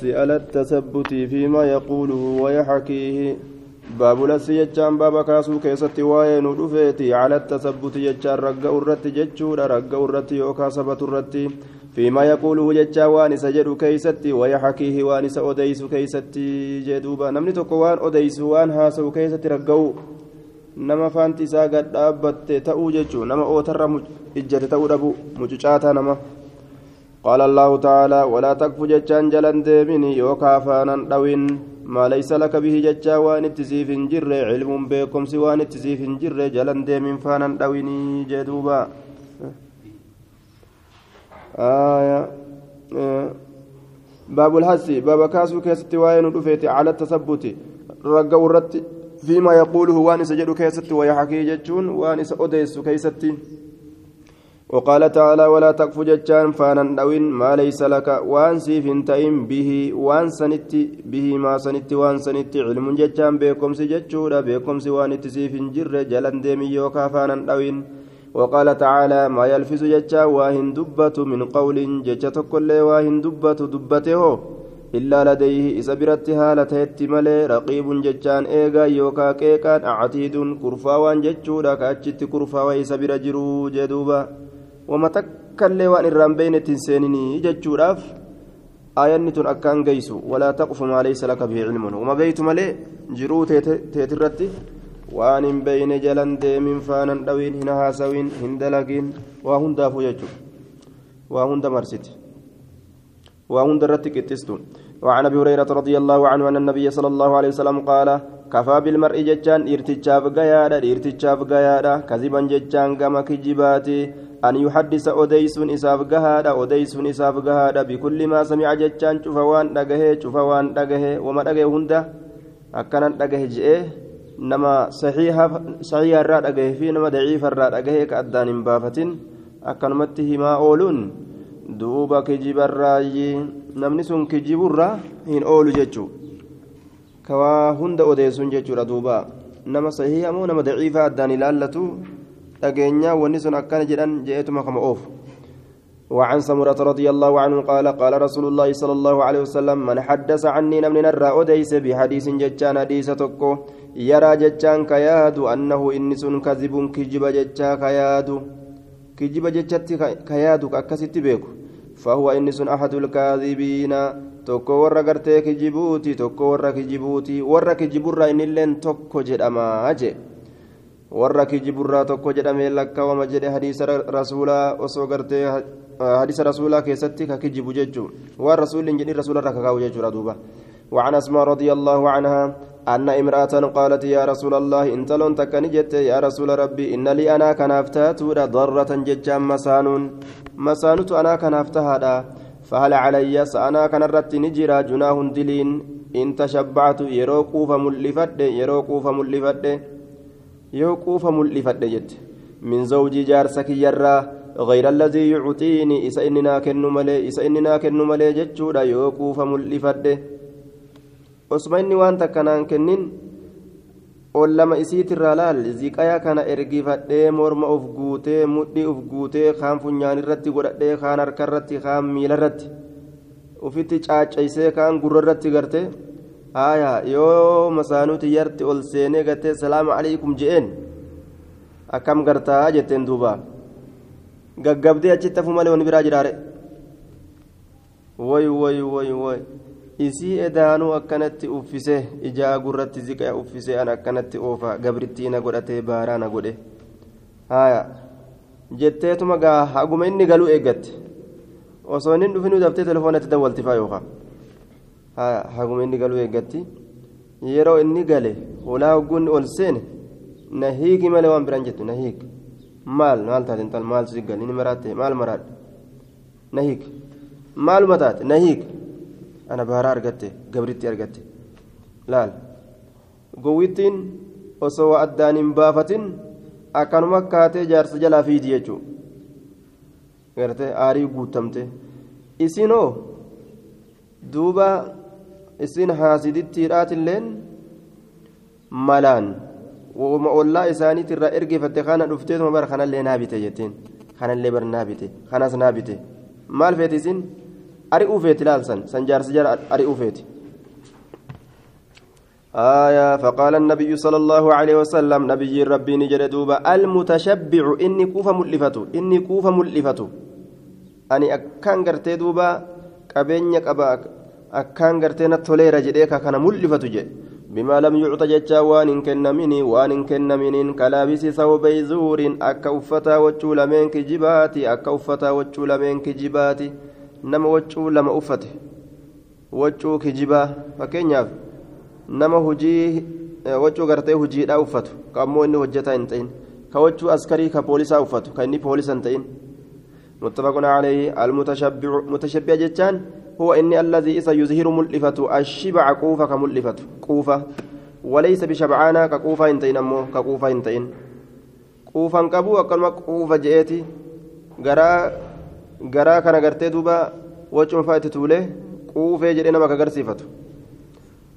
الحث على التثبت فيما يقوله ويحكيه باب لسي جتان باب كاسو كيست واين ودفيتي على التثبت جتان رقا الرت جتشورا رقا الرت يوكا سبت الرت فيما يقوله جتشا وان سجد كيستي ويحكيه وان سأديس كيستي جدوبا نمني تقوان أديس وان هاسو كيستي رقاو nama faanti isaa gad dhaabbatte ta'uu jechuun nama ootarra ijjate ta'uu dhabu mucucaataa nama qaala allahu taalaa walaa takfu jechaan jalan deemini yookaa afaanan dhawin maa laysa laka bihi jechaa waan itti siif hin jirre cilmuun beekomsi waan itti siif hin jirre jalan deemin faanan dhawinii jee duuba baabul hasi baaba kaasuu keessatti waa'ee nu dhufeeti cala tasabbuti ragga'u irratti فيما يقوله وان سجد كيست ويحكي جتون وان أديس كيستي وقال تعالى ولا تقف جتان فانا دوين ما ليس لك وان سيف تئم به وان سنت به ما سنت وان سنت علم جتان بكم سجتشورا بكم سوان سيف جر جلن يوكا فانا دوين وقال تعالى ما يلفظ جتا واهن دبة من قول جتا كل واهن دبة دبته إلا لديه إذا برت هالة ملي رقيب جتان إيغا يوكا كيكان عتيد كرفاوان جتشودا كأجت كرفا وإذا برجرو جدوبا. وما تكلي وان الرام بين تنسينني جتشوداف آياني تن أكان جيسو ولا تقف ما ليس لك به علم وما بيت ملي جرو تيترتي وان بين جلن ديم فانا دوين هنا هاسوين هندلقين وهن دافو يجو وهن دمرست وهن درت كتستون وعن ابي هريره رضي الله عنه ان النبي صلى الله عليه وسلم قال كفى بالمرء ججان ارتجاب غيادا ارتجاب غيادا كذبا ججان كما كجباتي أن يحدث أديس إساف غهادا أديس إساف غهادا بكل ما سمع ججان شفوان دغه شفوان دغه وما دغه هندا أكنا دغه جئ نما صحيح صحيح الرا دغه في نما ضعيف الرا دغه كأدان بافتين أكنمته ما أولون. duuba kijibarraayi namni sun kijiburra hin oolu jechuu kawaa hunda odeessun jechuudha duuba nama sahiha moo nama daciifa addaan ilaallatu dhageenyaa wanni sun akkana jedhan je'eetuma kama وعن سمرة رضي الله عنه قال قال رسول الله صلى الله عليه وسلم من حدث عني نمن نرى أديس بحديث ججان حديث تكو يرى ججان كياد أنه إنس كذب كجب ججا كياد كجب ججت كياد أكست بيكو فهو إنس أحد الكاذبين tokko warra gartee kijibuuti tokko warra kijibuuti warra kijiburraa innilleen tokko jedhamaa jee warra kijiburraa tokko jedhamee lakkaawama jedhe hadiisa rasuulaa osoo gartee hadiisa rasuulaa keessatti ka kijibu jechuu waan rasuulli hin jedhin rasuularra kakaa'u jechuudha duuba وعن أسماء رضي الله عنها أن امرأة قالت يا رسول الله إن تلون تكني جت يا رسول ربي إن لي أنا كنافتات ضرة ججا مسانون مسانوت أنا كنافتها فهل علي سأنا كنرت نجرا جناه دلين إن تشبعت يروقوف ملفد يروقوف ملفد يوقوف ملفد جت من زوجي جارسك يرى غير الذي يعطيني إسا إننا كنو ملي إسا إننا كنو ملي جتشودا يوقوف ملفد osuma inni waan takkanaan kennin ol lama isiitirraa laal ziqayaa kana ergifadhee morma uf guutee mudhii uf guutee kaan funyaan irratti godhadhee kaan harka irratti kaan miila irratti ufitti caaccaysee kaan gurra irratti garte haaya yoo masaanuuti yarti ol seenee gartee salaama alaikum je'een akkam gartaa jetteen duuba? Gaggabdee achitti hafu malee wani biraa jiraare. Woy woy woy woy. Isii edaanuu akkanatti uffise ijaa gurratti ziqaa uffise an akkanatti oofa gabrittiina godhatee baaraa na godhe. Haya jetteetuma gaa haguma inni galuu eeggatte? Osoo inni dhufinuu daftee telefoonatti dawwaltifaa yookaan haya haguma inni galuu eeggatti? Yeroo inni gale hulaa hogguun ol seene na hiiki malee waan biraan jettu na hiiki. Maal? Maal taate intal? Maal si gal inni maraatte maal maraadhe? Na hiiki. Maaluma taate na hiiki. Ana baaraa argatte gabritti argatte. Laal. Gowwittiin osoo addaan hin baafatin akkanuma kaatee jaarsa jalaa fiidi jechuudha gartee aarii guutamte isinoo duuba isin haasidittiidhaatilleen malaan wama ollaa isaaniitirraa ergeeffatte kana dhufteetuma bara kanallee naabite jetteen kanallee bara naabite kanas naabite maal feeti isin ari'uu feeti laalsan san jaarsi jara ari'uu feeti آية فقال النبي صلى الله عليه وسلم نبي ربي نجد دوبا المتشبع إني كوفة ملفته إني كوفة ملفته أني أكان قرتي دوبا akkaan gartee na toleera jedhee kana mul'ifatu jedhe bimaa lam yucta jechaa waan hin kennaminii waan hin kennaminiin kalaabisi sawbay zuuriin akka uffataa waccuu lameen kijibaati akka uffataa waccuu lameen kijibaati. Nama wachuu lama uffate. Wachuu kijibaa fakkeenyaaf nama hujii eh, wachuu gartee hujiidhaa uffatu. Kammoo inni hojjetaa hin ta'in. Ka waccuu askarii ka poolisaa uffatu. Ka inni poolisa hin ta'in. Muttafaqun alayhi almutashabbi'a jechaan هو إني الذي إذا يظهر ملفة الشبع قوفة كملفة قوفة. وليس بشبعانا كقوفة انتين أمو كقوفة انتين قوفا قبو أكلمة قوفة جئتي. غرا غرا كان غرتي دوبا وجه فايت توله قوفة جئنا ما كغرسيفته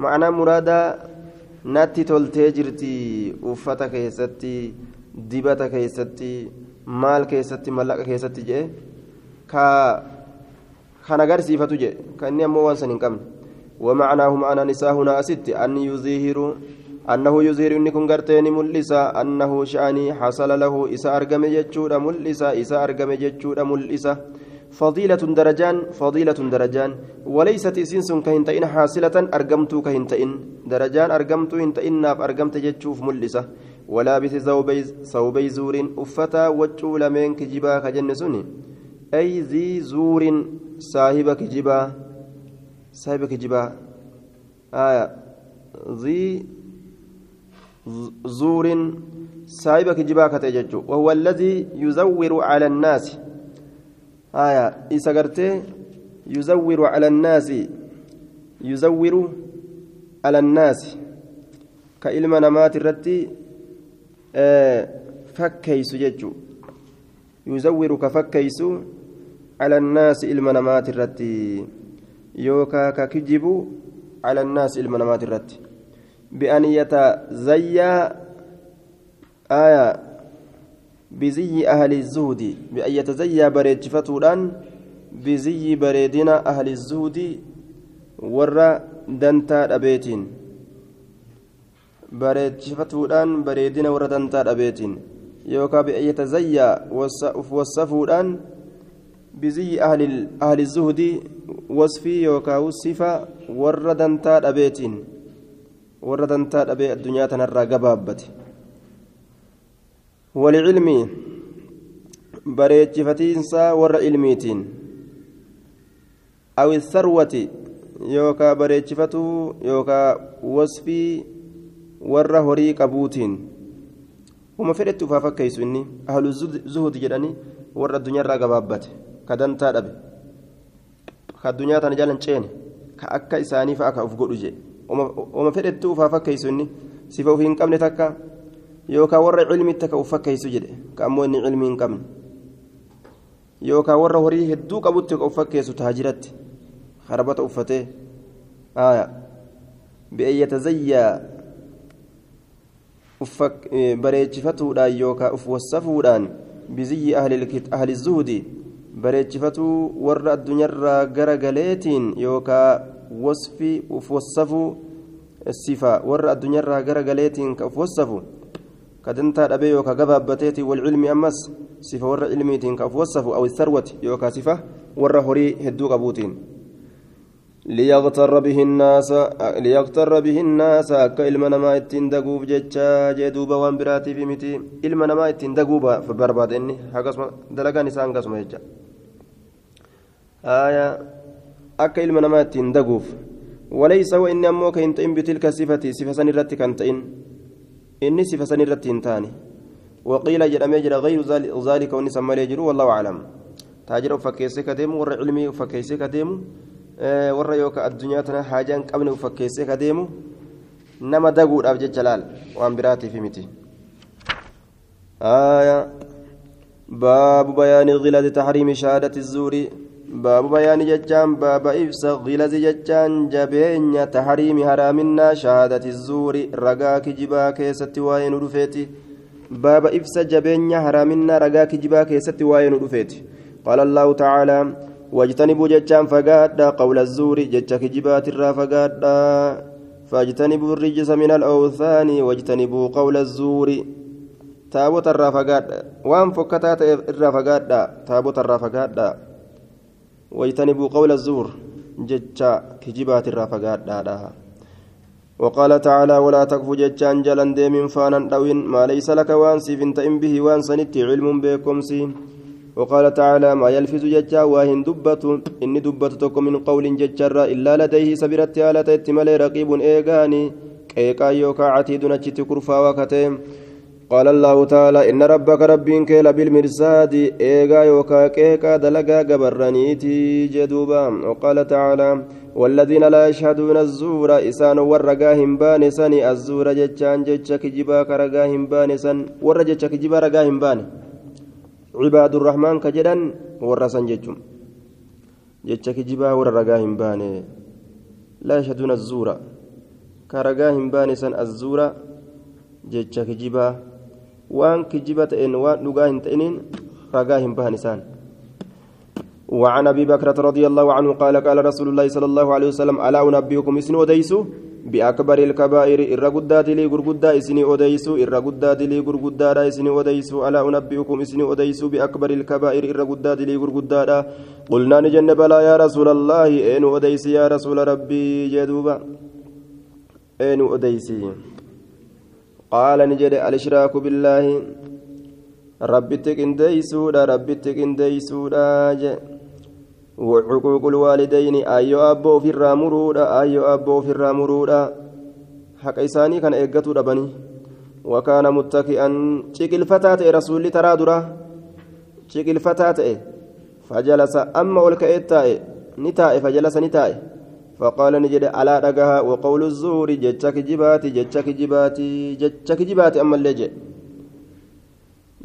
ma'anaa muraadaa natti toltee jirti uffata keessatti dibata keessatti maal keessatti mallaqa keessatti jee kan agarsiifatu jee. Kan inni ammoo waan san hin qabne. ومعناه معنى نساء هنا أست أن يظهر أنه يظهر إن كن قرتين ملسا أنه شأني حصل له إسا أرقم جتشود ملسا إسا أرقم جتشود ملسا فضيلة درجان فضيلة درجان وليست إسنس كهنتئن حاصلة أرقمت كهنتئن درجان أرقمت هنتئن ناف أرقمت جتشوف ملسة ولابس ثوبي ثوبي زور أفتا وجو لمن كجبا كجنسوني أي ذي زور saahiba kijibaa saahiba kijibaa aya zii zuurin saahiba kijibaa kate jechu. Wahuwa alladii yuzawwiru cala annaasi aya isa gartee yuzawwiru cala annaasi yuzawwiru cala annaasi ka ilma namaati irratti eh, fakkeeysu jechuu yuzawwiru ka fakkeeysu على الناس إلما نمات الرتي يوكا ككجب على الناس إلما نمات الرتي بأن يتزيا آية بزي أهل الزهد. بأن يتزيى بريتشفتودان بزي بريدنا أهل الزهد. ورا دنتا أبيتين بريتشفتودان بريدنا ورا دنتا أبيتين يوكا بأن يتزيى وصفودان بزي أهل أهل الزهد وصفي يوكا وصفة ورا دنتا أبيتين ورا دنتا أبي الدنيا تنرى قبابتي والعلم bareechifatiinsa warra ilmiitiin aw sarwati yookaa bareechifatuu yookaa wasfii warra horii qabuutiin uma fedhetti ufaa fakkeeysu inni ahlu zuhud jedhanii warra addunyaarraa gabaabbate ka dantaa dhabe ka addunyaa tana jalan ceene ka akka isaanii fa'a ka uf godhu jedhe uma fedhetti ufaa fakkeeysu inni sifa ufii hin qabne takka yookaan warra cilmitti akka uffakkeessu jedhe ka ammoo inni cilmii hin qabne yookaan warra horii hedduu qabutti akka uffakkeessu taajiratti harbata uffatee bi'an yatazayyaa bareechifatuudhaan yookaan uf wassafuudhaan biziyyi ahli zuhudi bareechifatuu warra addunyaarraa gara galeetiin yookaan wasfi uf wassafuu sifa warra addunyaarraa gara galeetiin ka uf wassafu كدنتا دبي يوكا غبابتيتي والعلم امس صفه ور علميتين كاف وصف أو الثروه يوكا صفه ور هوري هدو قبوتين ليغتر به الناس ليغتر به الناس كإلما نما اتين دقوب جتشا جدوبا وان براتي في متي إلما نما اتين دقوبا فبرباد إني هكذا دلقا نسان قسم يجا آية أكا إلما نما اتين دقوف وليس وإن أموك إن بتلك الصفة صفة سنرتك أنتين inni sifa san irratti hin taane waqiila jedhamee jira gayru zaalika wanni san malee jiru wallahu aclam taajira ufakkeessee ka deemu warra cilmii ufakkeessee ka deemu warra yookaan addunyaa tana haajaa hin qabne ufakkeessee ka deemu nama daguudhaaf jecha laal waan biraatiif miti باب بيان ججان باب إفس غلز ججان جبين تحريم هرامنا شهادة الزور رقاك جبا كيست وين رفيتي. باب إفس جبين هرامنا رقاك جبا كيست وين رفيتي. قال الله تعالى واجتنبوا جتان فقادا قول الزور جتك جبات الرا فقادا فاجتنبوا الرجس من الأوثان واجتنبوا قول الزور. تابوت الرا فقادا وان تابوت الرا قول الزور جتك كجبات الرا فقادا وقال تعالى ولا تكف جتان جلن ديم فانا دوين ما ليس لك وان سيفنتئن به وان سنت علم بكم سين وقال تعالى ما يلفظ ججا واهن دبت إني دبت تكو من قول ججر إلا لديه سبرت على تتمل رقيب إيغاني كيكا يوكا عتيد نجت كرفا وكتيم. قال الله تعالى إن ربك ربك لبالمرصاد إيغا يوكا كيكا دلقا قبرنيتي جدوبا. وقال تعالى والذين لا يشهدون الزور إسان ورقاهم بانسان الزور ججان ججك جبا كرقاهم بانسان ورججك جبا رقاهم بانسان عباد الرحمن كجدن ورسن ججم جتش كجبا وررقا همباني. لا يشهدون الزور. كرقا همباني سن الزور كجبا تئن وان لقا هنتئنين رقا همباني سان وعن أبي بكرة رضي الله عنه قال قال رسول الله صلى الله عليه وسلم ألا أنبئكم اسن وديسو بأكبر الكبائر إرى قدات لي قرقدا إسني أديسو إرى قدات لي قرقدا إسني أديسو ألا أنبئكم إسني أديسو بأكبر الكبائر إرى قدات لي قرقدا قلنا نجن بلا يا رسول الله أين أديسي يا رسول ربي جدوبا. أين أديسي قال نجد الإشراك بالله. ربي تكن ديسودا ربي تكن ديسودا. وحقوق الوالدين أيو أبو في الرامرودا أيو أبو في الرامرودا حق إساني كان إيقاتو دبني. وكان متكئا. شكل فتاة رسول ترى درا. شكل فتاة. فجلس أما والكئتاء نتاء فجلس نتاء فقال نجد على رقها وقول الزور جتك جباتي جتك جباتي جتك جباتي أما اللي جي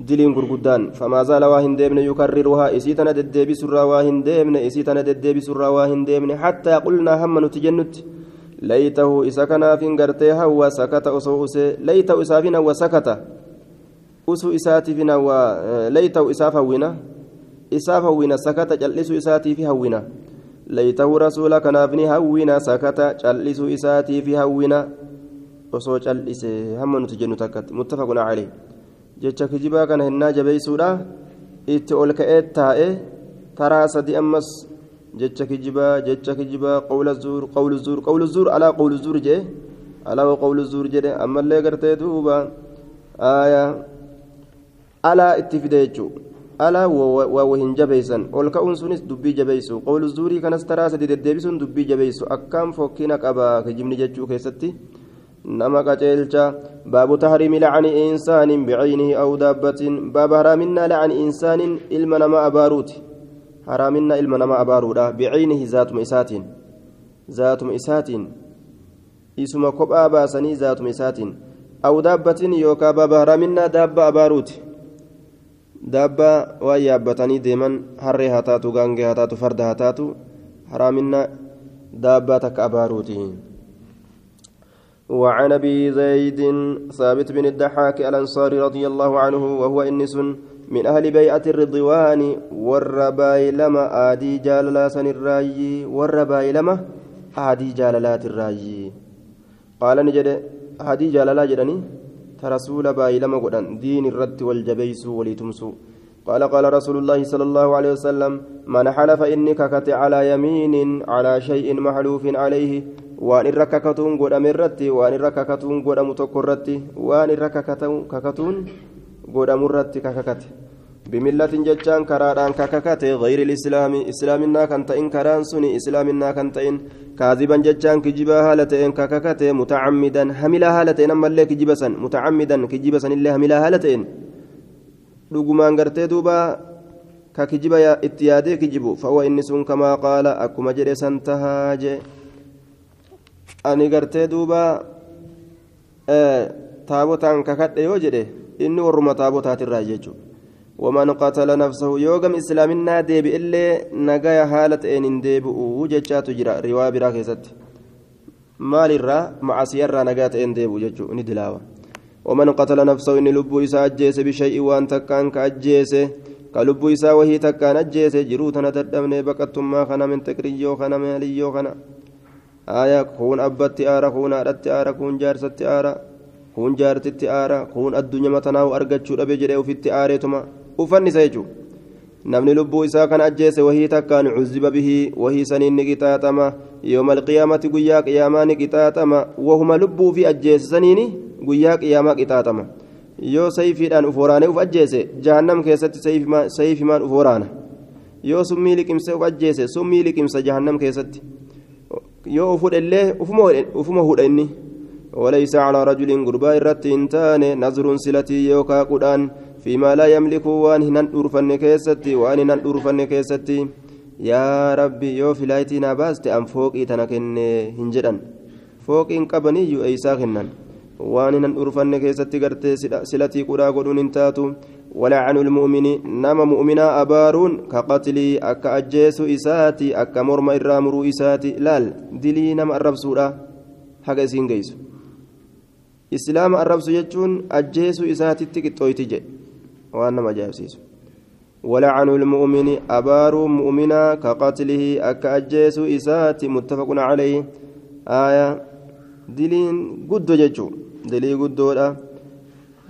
gurguddaan famaa zaala waa hin deemne yukarriruhaa isii tana deddeebisurraa waa hin deemne isii tana deddeebisurraa waa hin deemne hattaa qulnaa hamma nuti jennutti laytahu isa kanaafin gartee hawwa sakata osoo usee laytahu isaafin hawwa sakata usuu isaatiifin hawwa laytahu isaaf hawwina isaaf hawwina sakata cal'isuu laytahu rasuula kanaafni hawwina sakata cal'isuu isaatiifi hawwina osoo cal'ise hamma nuti jennu takkatti muttafaqun calayh jecha kijibaa kana hinnaa jabeeysuudha itti ol ka'ee taa'e taraa sadi ammas jecha kijibaa jecha kijibaa qawla zuur qawlu zuur qawlu zuur alaa qawlu zuur jee alaa qawlu zuur jedhe ammallee gartee duuba aayaa alaa itti fide jechuu hin jabeeysan ol ka'uun sunis dubbii jabeeysu qawlu zuurii kanas taraa sadi deddeebisuun dubbii jabeeysu akkaan fokkina qabaa kijibni jechuu keessatti nama qaceelcha baabu tahriimi lacni insaanin bicaynihi aw daabbatin baaba haraaminaa lacni insaanin ilma nama abaaruuti haraaminaa ilma nama abaaruudha bicaynihi zaatuma isaatiin zaatuma isaatiin isuma kophaa baasanii zaatuma isaatiin aw daabbatin yookaa baaba haraaminaa daabba abaaruuti daabba waan yaabbatanii deeman harree haa taatu gaangee haa taatu farda haa taatu وعن أبي زيد ثابت بن الدحاك الأنصاري رضي الله عنه وهو إنس من أهل بيعة الرضوان والرباي لما آدي جاللا الرأي والرباي لما آدي جاللات الرأي. قال نجد آدي جاللا جدني؟ ترسول باي لما قدن دين الرد والجبيس ولتمسو. قال قال رسول الله صلى الله عليه وسلم من حلف إني ككت على يمين على شيء محلوف عليه waan irra kakatuun godhame irratti waan irra kakatuun godhamu tokko irratti waan irra kakakate gayri islaami islaaminaa kan ta'in karaan suni islaaminaa kan ta'in kaaziban jechaan kijibaa haala ta'een kakakate mutacammidan hamilaa haala ta'een ammallee kijiba san mutacammidan kijiba sanillee hamilaa haala ta'een dhugumaan gartee duuba ka kijiba itti yaadee kijibu fa'uwa inni sun kamaa qaala akkuma jedhe san tahaa jee ani gartee duuba taabotaan kakadhe yoo jedhe inni warruma taabotaatirraa jechuudha waman qatala nafsahu yoo gam islaaminaa deebi illee nagaya haala ta'een hin deebi'u jechaatu jira riwaa biraa keessatti maalirraa macasiyarraa nagaa ta'een deebi'u jechuu ni dilaawa waman qatala nafsahu inni lubbuu isaa ajjeese bishay'i waan takkaan ka ajjeese ka lubbuu isaa wahii takkaan ajjeese jiruu tana dadhabne baqattummaa kana min taqriyyoo kana maaliyyoo kana aayaa kuun abbatti aara kuun haadhatti aara kuun jaarsatti aara kuun jaartitti aara kuun addunyaa matanaa'u argachuu dhabe jedhee وفني سيجو namni lubbuu isaa kan ajjeese wahii takkaan cuziba bihi wahii saniin ni qixaaxama yooma alqiyaamati guyyaa qiyaamaa ni qixaaxama wahuma lubbuu fi ajjeese saniini guyyaa qiyaamaa qixaaxama yoo sayfiidhaan uf waraanee uf ajjeese jahannam keessatti sayfimaan uf waraana yoo summii liqimsee uf ajjeese summii liqimsa jahannam keessatti yoo ufudhellee ufuma hudha inni وليس على رجل قربا إرتين تاني نظر سلتي يوكا قدان fiimaa laa yamlikuu waan hinan dhuurfanne keessatti waan hinan dhuurfanne keessatti yaa rabbi yoo filaayitii naa baaste an fooqii tana kenne hin jedhan fooqiin qabaniyyuu eeysaa kennan waan hinan dhuurfanne keessatti gartee silatii qudhaa godhuun hin taatu walaacanuu ilmuumini nama mu'minaa abaaruun ka qatilii akka ajjeesu isaati akka morma irraa muruu isaati laal dilii nama arrabsuudha haga isiin geessu islaama arrabsu jechuun ajjeesu isaatitti qixxooyti waan nama ajaa'ibsiisu ولعن المؤمن أبار مؤمنا كقتله أكا أجيس إساتي متفق عليه آية دلين قدو ججو دلي قدو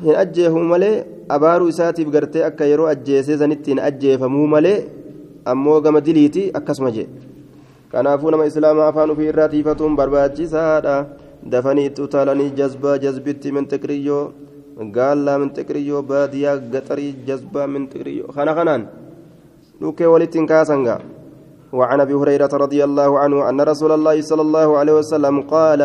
hin ajjeefamuu malee abaaruu isaatiif gartee akka yeroo ajjeesee sanittiin ajjeefamuu malee ammoo gama diliiti akkasuma jee kanaafuu nama islaamaa afaan ofii irraa tiifatuun barbaachisaadha dafanii itti utaalanii jazbaa jazbitti mintiqriyyoo gaallaa mintiqriyyoo baadiyaa gaxarii jazbaa mintiqriyyoo kana kanaan dhukkee walittiin kaasangaa وعن أبي هريرة رضي الله عنه أن رسول الله صلى الله عليه وسلم قال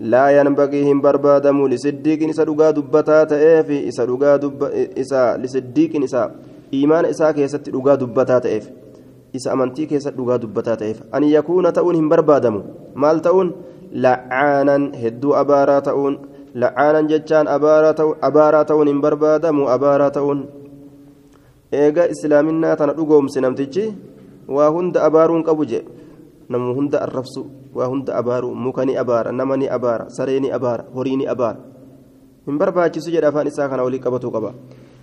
لا ينبغي هم بربادم لصديق إسا دغا دبتا تئف إسا دغا دب إسا لصديق إسا. إيمان إسا كيست دغا دبتا تئف إسا أمنتي كيست دغا دبتا تئف أن يكون تؤن هم بربادم. مال تؤن لعانا هدو لعانا جتان أبارا تؤن أبارا تؤن هم بربادم أبارا تؤن إيغا إسلامنا تندقوم سنمتجي وهند أبارون قبجي نمو هند الرفسو nama ni abaara saree ni abaara horii ni abaara hin barbaachisu jedha afaan isaa kana walii qabatu qaba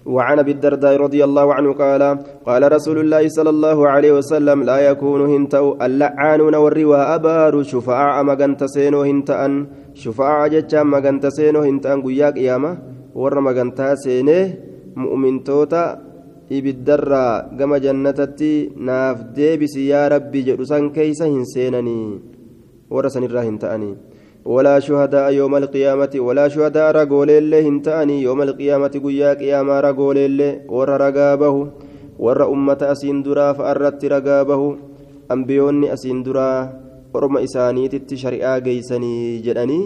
وعن أبي الدرداء رضي الله عنه قال قال رسول الله صلى الله عليه وسلم لا يكون هنتو اللعانون والروا أبار شفعاء مغنت سينو هنتان شفعاء جتا مغنت سينو هنتان قيا قيامة ور مغنت سينه مؤمن توتا jannatatti naaf deebisi yaa rabbi jedhu san keeysa hin seenanii warra sanirraa hin ta'anii ولا شهداء يوم القيامة ولا شهداء رجول الله هنتاني يوم القيامة قيا قياما رجول الله ور رقابه ور أمة أسين درا فأردت رقابه أنبيوني أسين درا ورم إساني تتشريعا قيسني جدني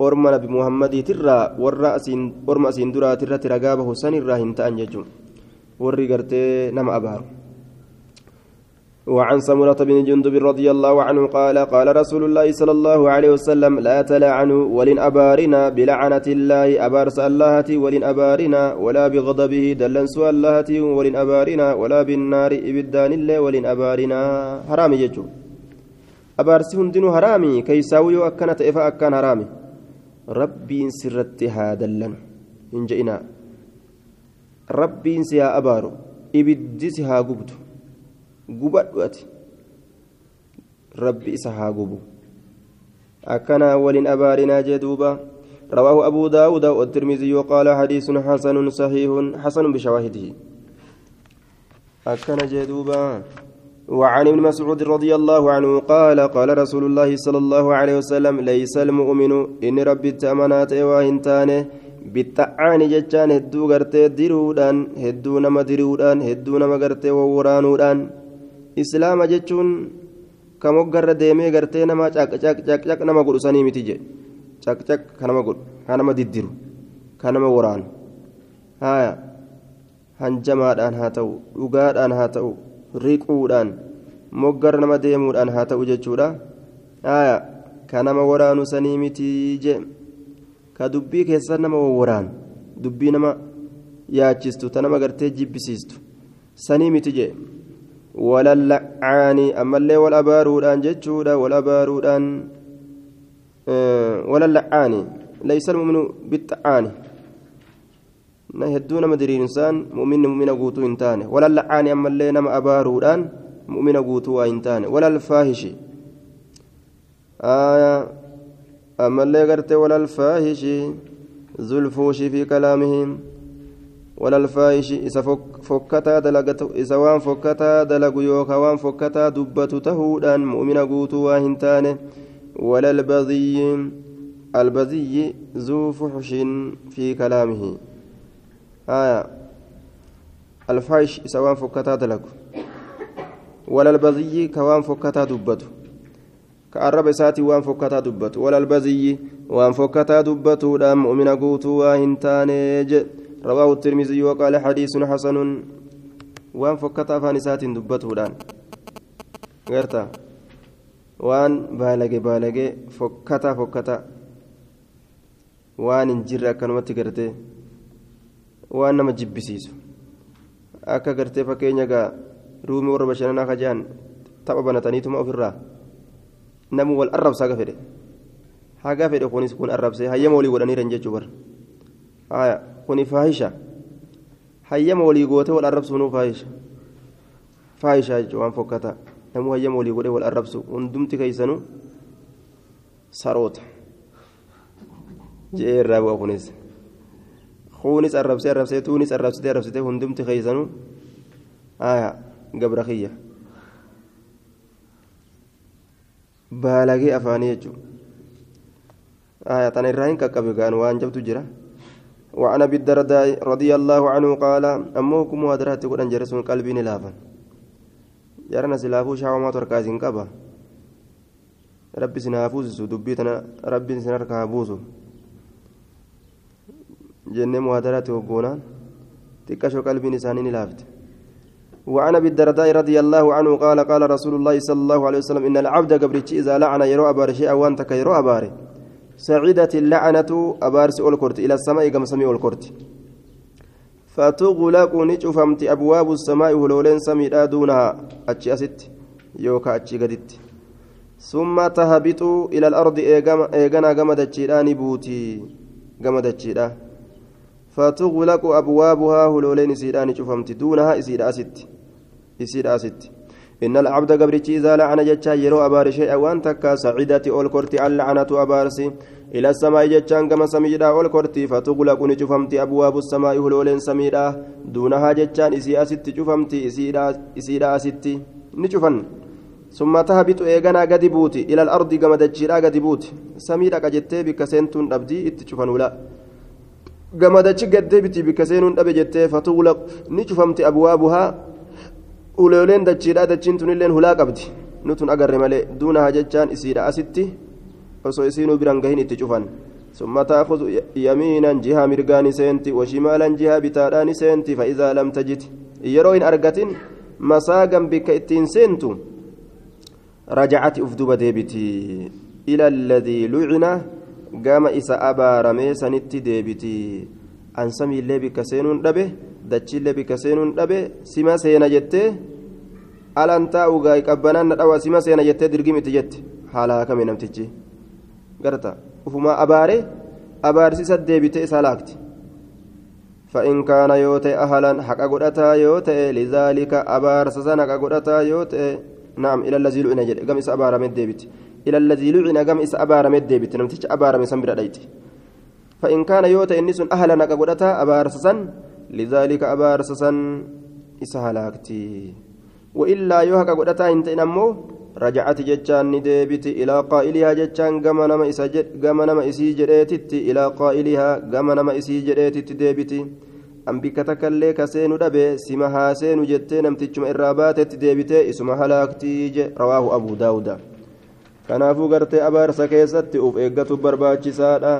ورم نبي محمد ترى ور أسين ورم أسين درا ترى رقابه سن الراهن تأن ججم ور قرتي نم أبارو وعن سمرة بن جندب رضي الله عنه قال قال رسول الله صلى الله عليه وسلم لا تلعنوا ولن أبارنا بلعنة الله أبارس الله ولن أبارنا ولا بغضبه دلن سوى الله ولن أبارنا ولا بالنار إبدان الله ولن أبارنا. حرامي يجو أبارس هندن حرامي كي ساويو أكنت إفا أكان حرامي. ربي سرت هذا لن إن جئنا. ربي سيا أبارو. إبدسها قبتو. Gubadhu rabbi isa haa gubu. Akkana walin abaarinaa jee duuba. رواه أبو داود والترمذي وقال حديث حسن صحيح حسن بشواهده أكن جدوبا وعن ابن مسعود رضي الله عنه قال قال رسول الله صلى الله عليه وسلم ليس المؤمن إن ربي التأمنات وهنتانه بالطعان جتان هدو غرتي ديرودان هدو نما ديرودان هدو نما غرتي وورانودان islaama jechuun ka moggarra deemee gartee nama caqcaq nama godhu sanii miti jedhe caqcaq ka nama godhu ka nama diddiru ka nama waraanu haya hanjamaadhaan haa ta'u dhugaadhaan haa ta'u riquudhaan moggarra nama deemuudhaan haa ta'u jechuudha. Haya ka nama waraanu sanii miti jedhe ka dubbii keessa nama waraanu dubbii nama yaachistu ta nama gartee jibbisiistu sanii miti jedhe ولا اللعان أما اللي ولا بارودان جتشودا ولا بارودان أه ولا اللعان ليس المؤمن بالطعان hedduu nama diriirsaan mu'minni mu'mina guutuu hin taane walal la'aani ammallee nama abaaruudhaan mu'mina guutuu waa hin taane walal faahishi ammallee gartee walal faahishi zulfuushi fi kalaamihim isa fokkataa dalagatu isa waan fokkataa dalagu yookaan waan fokkataa dubbatu tahuudhaan mu'mina guutuu waa hin taane walal badiyyi albadiyyi zuu fuxushin fi kalaamihi آية الفاحش سواء فكتا دلق ولا البذي كوان فكتا دبته كأرب ساتي وان فكتا دبته ولا البذي وان فكتا دبته لا مؤمن قوت واهنتانيج رواه الترمذي وقال حديث حسن وان فكتا فانسات دبته الآن غيرتا waan baalage baalage fokkataa fokkataa waan hin jirre akkanumatti gartee waan nama jibbisiisu akka gartee fakkeenya gaa ruumii warra bashannanaa kajaan tapha banataniituma ofirraa namu wal arrabsaa haga fedhe kunis kun arrabsee hayyama walii godhaniiran jechuu bar haya kuni faahisha hayyama walii goote wal arrabsuunuu faahisha faahisha jechuun waan fokkata namu hayyama walii godhe wal arrabsu hundumti keeysanuu saroota je'ee irraa bu'a kunis kuunis arrabsee arrabsee tuunis arrabsitee arrabsitee hundumti keeysanuu aya gabra kiyya baalagee afaanii jechuun aya tana irraa hin qaqqabe gaan waan jabtu jira وعن أبي الدرداء رضي الله عنه قال أموكم ودرات قدن جرسون قلبي نلافا. جرنا سلافو شاوما تركازين قبا ربي سنافوس دبيتنا ربي jennee muhaadaraatti hoggoonaan xiqqashoo qalbiin isaanii ni laafte وعن أبي الدرداء رضي الله عنه قال قال رسول الله صلى الله عليه وسلم إن العبد قبرتش إذا لعن يرو ابار شيئا وأنت كيرو ابار سعيدت اللعنة أبارس أولكورت إلى السماء كما سمي أولكورت. فتغلق نشفمت أبواب السماء هلولين سمي دونها أتشي أسيت يوكا أتشي قدت ثم تهبط إلى الأرض ايغنا غمدتشيدان بوتي غمدتشيدان فتغلق أبوابها هلولين إسيدان شفمت دونها إسيد أست إسيد أست إن العبد قبرتي إذا لعن جتشا يرو أبار شيئا وأن تكا سعيدتي أول كورتي اللعنة أبارسي إلى السماء جتشان كما سميدا أول كورتي. فتغلق نشفمت أبواب السماء هلولين سميدا. دونها جتشان إسي أست شفمت إسيد أست نشفن ثم تهبط إيغانا قد بوتي إلى الأرض كما دجيرا قد بوتي سميدا كجتي بك سنتون أبدي اتشفن ولا gamadachi gaddee biti bikka seenuun dhabe jettee fatuulaq ni cufamti abwaabuhaa ulooleen dachiidha dachiin tunilleen hulaa qabdi nutun agarre malee duunaha jechaan isiidha asitti osoo isiinuu biran gahin itti cufan ثم تأخذ يمينا جهة مرقان سنتي وشمالا جهة بتادان سنتي فإذا لم تجد يروين أرقة مساقا بك اتين سنتو رجعت أفدوب ديبتي إلى الذي لعن gama isa abaaramee sanitti deebiti an samiillee bikka seenuun dhabe dachiillee bikka seenuun dhabe sima seena jettee alan taa'u gaa'ii qabbanaan na dhawa sima seena jettee dirgimiti jette haala hakame namtichi garta ufumaa abaare abaarsisa deebitee isaa laakti فإن كان يوتي أهلا حق قدتا يوتي لذلك أبار سسن حق قدتا يوتي نعم إلى الذي لعنى جل قم إس أبار من ديبت إلى الذي لعن قم إس أبار من ديبت نمتش أبار من سنبرا ديت فإن كان يوتي إنس أهلا حق قدتا أبار سسن لذلك أبار سسن إس هلاكتي وإلا يوهك قدتا إنت إنمو رجعت جتان نديبت إلى قائلها جتان قم نما إسا قم نما إسي جريتت إلى قائلها قم نما إسي جريتت ديبت أنبك تكلي كسين دبي سما هاسين جتي نمتجم إراباتت ديبت اسم هلاكتي رواه أبو داود kanaafuu gartee abaarsa keessatti uf eeggatu barbaachisaadha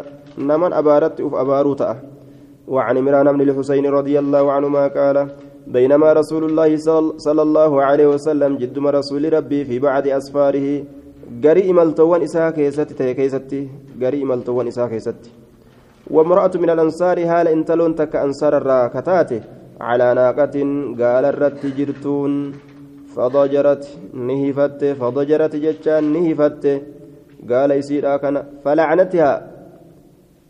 naman abaaratti uf abaaruu ta'a وعن عمران بن الحسين رضي الله عنهما قال بينما رسول الله صلى الله عليه وسلم جدما رسول ربي في بعض أسفاره قري إملتوان إساء كيستي كيستي قري إملتوان إساء كيستي. وامرأة من الأنصار هال انتلون تك أنصار الراكتات على ناقة قال الرت جرتون. فضجرت نهفت فضجرت جتان نهفت. قال يسير كان فلعنتها.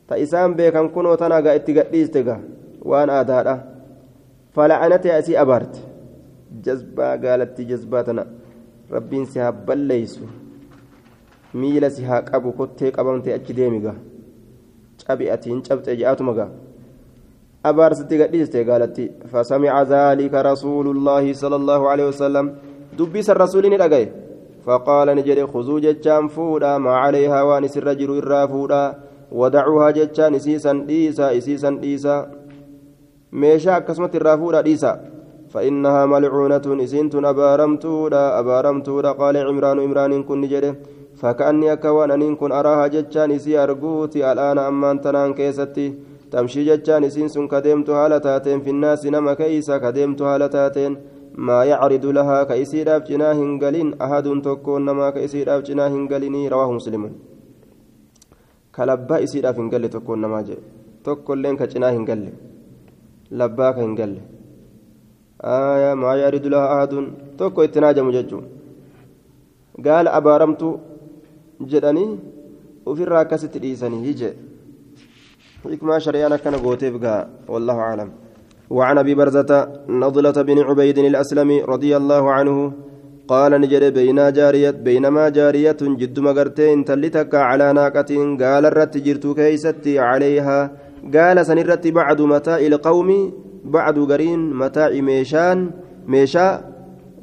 تإسان بيكن كنو تناغا اتقديستغا waan aadaadha fala'anate asii abaarte jazbaa gaalatti jazbaa tana rabbiin si haa balleeysu miila si haa qabu kottee qabamte achi deemiga cabi atiin cabxe je'atuma gaa abaarsitti gadhiiste gaalatti fasamica dhaalika rasuulullaahi sala allaahu aleyhi wasalam dubbiisa rasuuli ni dhagaye فقال نجري خذوا جتشان فودا ما عليها وان سر جرو إرا فودا ودعوها جتشان إسيسا ديسا إسيسا ديسا. كسمت إرا فودا ديسا. فإنها ملعونة إسنت أبارمتودا أبارمتودا. قال عمران عمران كن نجري فكأني أكوان أن كن أراها جتشان إسي أرجوتي. الآن أمان تنان كيستي. تمشي جتشان إسين سن كدمت هالتاتين في الناس نما كيسا كدمت هالتاتين ما يعرض لها كيسيراب جناه هنقلين أحد تكون نما كيسيراب جناه هنقليني رواه مسلم. كلبا إسيراب هنقل تكون نما جي تكون لين كجناه هنقل لباك هنقل آية ما يعرض لها أحد تكو اتناجم ججو قال أبارمت جدني وفي الراكسة ليسني يجي حكمة شريانة كان قوتيف والله أعلم وعن ابي برزه نضله بن عبيد الاسلمي رضي الله عنه قال نجد بين جارية بينما جارية جد مغرتين تلتك على ناقة قال الرت جرت كيستي عليها. قال سنرت بعد متاع القوم. بعد قرين متاع ميشان. ميشا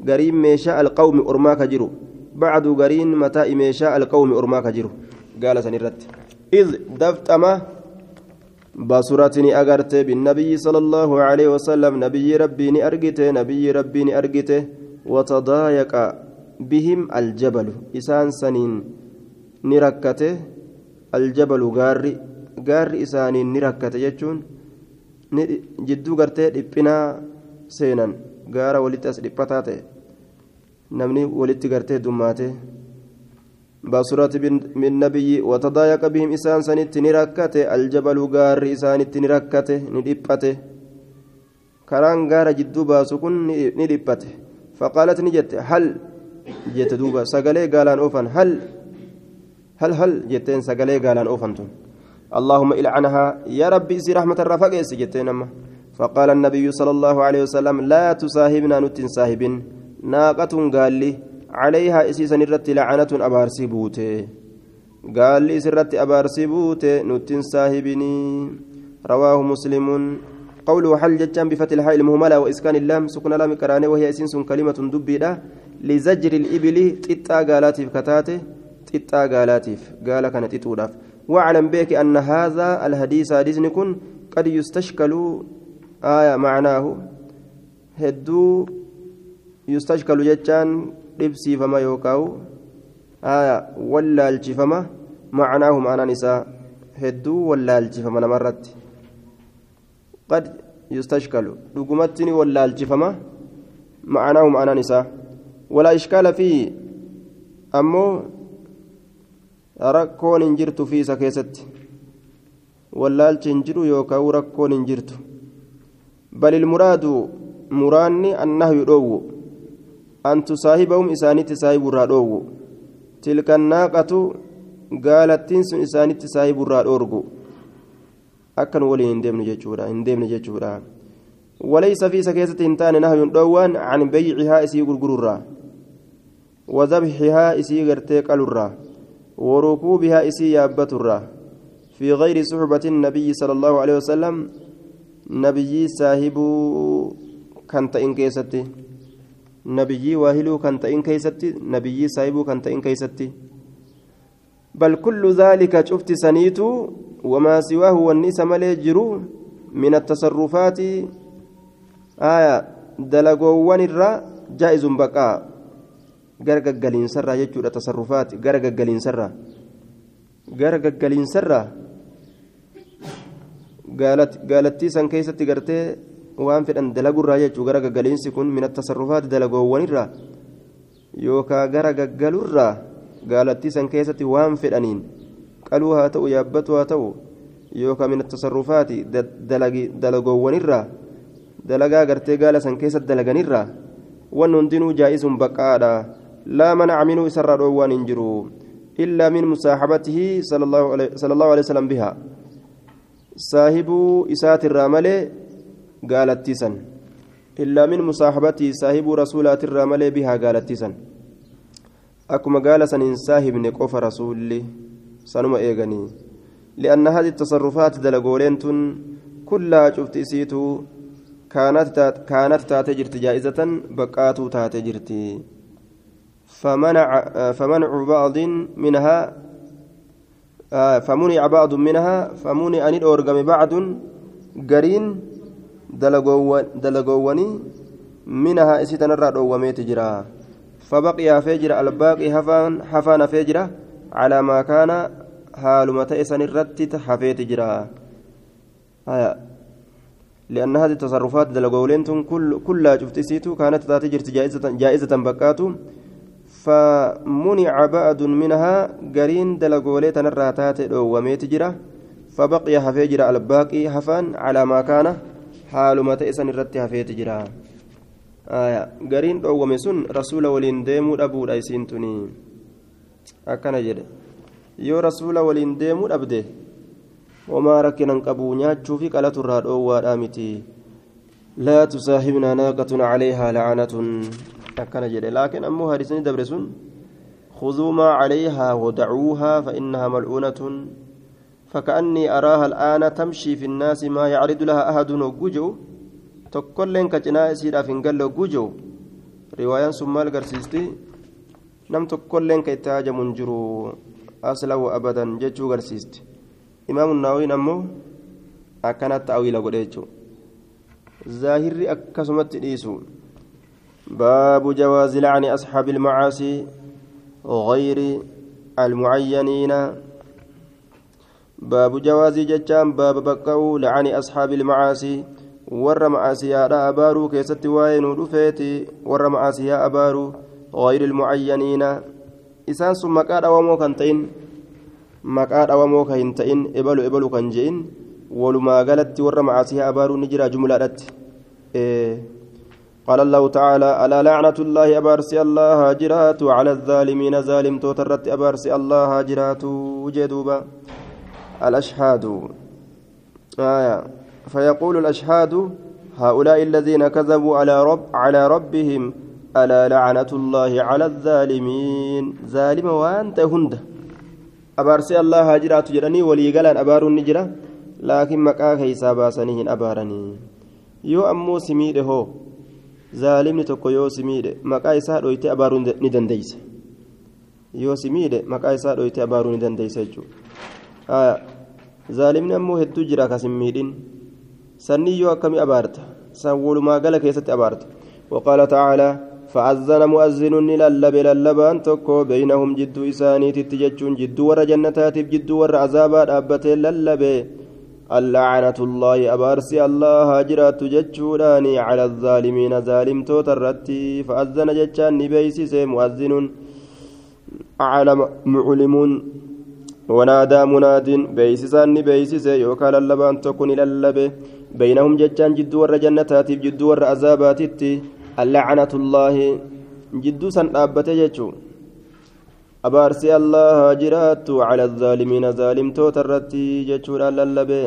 قرين ميشا القوم أرماك جرو بعد قرين متاع ميشا القوم أرماك جرو قال سنرت. إذ دفتمه بصرتني أجرت بالنبي صلى الله عليه وسلم. نبي ربي أرجته نبي ربي أرجته وتضايق بهم الجبل. إسان سنين نركته الجبل غاري غاري إسانين نركته يجون جدو dhiphinaa seenan gaara walitti as dhiphataa ta'e namni walitti gartee dummaatee بصرت بالنبي وتضايق بهم إسان سنت نركته. الجبل غار إسانت نركته ندبته كران غار جدو باسكن ندبته فقالت نجت هل؟ جت دوبا سقلي قالان أوفن هل؟ هل هل؟ جتين سقلي قالان أوفن اللهم إلعنها يا ربي سي رحمة الرفاق جتين أما. فقال النبي صلى الله عليه وسلم لا تصاحبنا نتن صاحب ناقة قال لي عليها إسيسا الرت لعنة أبارسي بوته قال لي سرت أبارسي بوته نتن صاحبني رواه مسلم. قوله حل جتان بفتح الحاء المهملة وإسكان اللام سكن لام كراني وهي إسنس كلمة دبيدة لزجر الإبل تتا قالاتف كتاته تتا قالاتف قال كانت تتوداف. واعلم بك أن هذا الحديث حديث نكون قد يستشكل آية معناه هدو يستشكل جتان dhibsiifama yookaan wallaalchifama macnaahu ma'anaan isaa hedduu wallaalchifama namarratti qad yustashkalu dhugumatti ni wallaalchifama macnaahu ma'anaan isaa walaa ishkaala fi ammoo rakkoon hin jirtu fi isa keessatti wallaalchi hin jiru yookaan rakkoon hin jirtu bal ilmuraadu muraanni annahyu dhoowwu أن تصاحبهم إسانيت صاحب الرادوغو تلك الناقة قالت سن إسانيت صاحب الرادوغو أكن ولي هندمن جيشورا هندمن جيشورا وليس في سكيسة إنتان نهي دوان عن بيعها إسي غرغرورا وذبحها إسي غرتيك الرا وركوبها إسي يابترا في غير صحبة النبي صلى الله عليه وسلم نبي صاحب كانت إن كيستي نبيي واهلو كان تئن كيستي نبيي سايبو كان تئن كيستي بل كل ذلك شفت سنيت وما سواه والنيس ملي جرو من التصرفات آية دلقوان الرا جائز بقاء gargaggaliin sarraa jechuudha tasarrufaati gara gaggaliin sarraa gara gaggaliin sarraa gaalattii san keessatti gartee waan fedhan dalagurraa jechuu gara gaggaliinsi kun min tasarrufaati dalagoowwanirraa yookaan gara gaggalurraa gaalattii san keessatti waan fedhaniin qaluu haa ta'u yaabbatu haa ta'u yookaan min tasarrufaati dalagoowwanirraa dalagaa gartee gaala san keessatti dalaganirraa wanni hundinuu jaa'isuun baqaadha laa manaca minuu isarraa dhoowwaan hin jiru illaa min musaaxabatihi sala allahu alehi wasalam bihaa saahibuu isaatirraa malee قالتسا إلا من مصاحبتي صاحب رسولات الرمل بها قالتسا أكما قال سنين صاحب نقوف رسولي سنما إيغني. لأن هذه التصرفات دلقولين كلها شفت إسيتو كانت كانت تاتجرت جائزة بقاتو تاتجرت فمنع فمنع بعض منها فمنع بعض منها فمنع أن الأورغم بعض قرين دلقووني منها إسيتنا الرأد وميت جرا. فبقي فجر الباقي حفان حفان فجر على ما كان حال تئسن الرتت حفيت جرا. آية. لأن هذه التصرفات دلقولين كل كلها شفت كانت تاتي جائزة جائزة بقاتو. فمنع بعض منها قرين دلقولي تنراتات وميت جرا. فبقي حفيجر الباقي حفان على ما كان حال ما تئسن الرت حفيت جرا. آية قرين دومي سن رسول ولين ديمو أبو رئيسين تني أكنا يو رسول ولين ديمو أبده وما ركنا قبو نياتشو في قلة الراد أوى لا تصاحبنا ناقة عليها لعنة laakiin ammoo hadisni dabre sun خذوا ما عليها ودعوها فإنها ملعونة فكأني أراها الآن تمشي في الناس ما يعرض لها أحد وجو تقولين كجناء سيرا فنقل وجو رواية ثم القرسيستي نم تقولين كيتاج منجرو أصلا وأبدا جتشو قرسيست إمام النووي نمو أكنت تأويل قريتشو ظاهري أكسمت إيسو باب جواز لعن أصحاب المعاصي غير المعينين باب جواز جتام باب بقو لعن أصحاب المعاصي ور معاصيها أبارو كيست واين رفيتي ور معاصيها أبارو غير المعينين إسان ثم مكاد أوامو كنتين مكاد أوامو كنتين إبلو إبلو كنجين ولما قالت ور معاصيها أبارو نجرى جملة إيه قال الله تعالى ألا لعنة الله أبارسي الله هاجرات على الظالمين ظالم توترت أبارسي الله هاجرات جدوبا الأشهاد آية فيقول الأشهاد هؤلاء الذين كذبوا على رب على ربهم ألا لعنة الله على الظالمين ظالم وأنت هند أبارسي الله هاجرات جرني ولي قلان أبار النجرة لكن مكا كيسا باسنهن أبارني يو أمو سميده هو isaa dhoyte abaaruu ni dandeeysa yoo si miidhe maqaa isaa dhoyte abaaruu ni dandeeysa jechuudha zaalimni ammoo hedduu jira kas hin miidhin yoo akkami abaarta san walumaa gala keessatti abaarta وقال تعالى فأذن مؤذن للب للبان تكو بينهم جدو إساني تتججون جدو ور جنتات جدو ور عذابات أبتين للبي اللعنة الله أبارسي الله هاجرات جتشوراني على الظالمين ظالم توترتي. فأذن جتشان نبيسيس مؤذن. على معلمون. ونادى مناد بيسسان نبيسيس يوكال اللبان تكون إلى اللبه بينهم جتشان جدو ور جنتات جدو ور أزابات اللعنة الله جدو سن أبت جتشو abaarsi allaha jiraattu cala الظaalimiina zaalimtoota irratti jechuudha lallabe.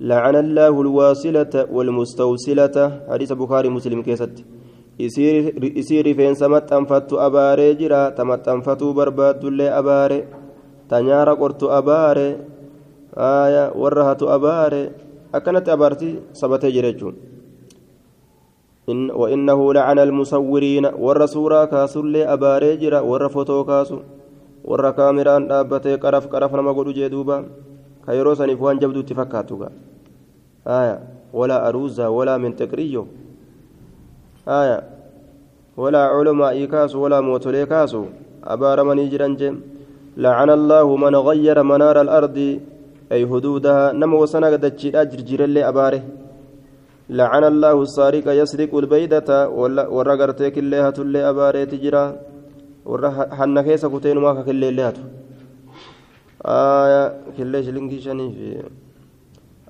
لعن الله الواصلة والمستوصلة حديث بخاري مسلم كيست isii rifeensa maxxanfattu abaaree jira ta maxxanfatuu barbaadullee abaare. Ta nyaara qortu abaare warra hatu abaare akkanatti abaarti sabatee jira jechuudha إن وإنه لعن المصورين ور سورة كاسولي أباري جرا ور فوتو كاسو ور كاميران دابتي قرف قرف نما قدو جدوبا كيرو سني فوان جبدو تفكاتوغا آية ولا أروزا ولا من تكريو. آية ولا علماء كاسو ولا موتولي كاسو أبار من جرنجم. لعن الله من غير منار الأرض أي حدودها نمو سنة دجي أجر جرلي أباره. لعن الله السارق يسرق البيدة ورا غرتك اللي هتولي أباريت جرا ورا حنا كيسا كتين ما كلي اللي هتو آية كلي شلنكي شني في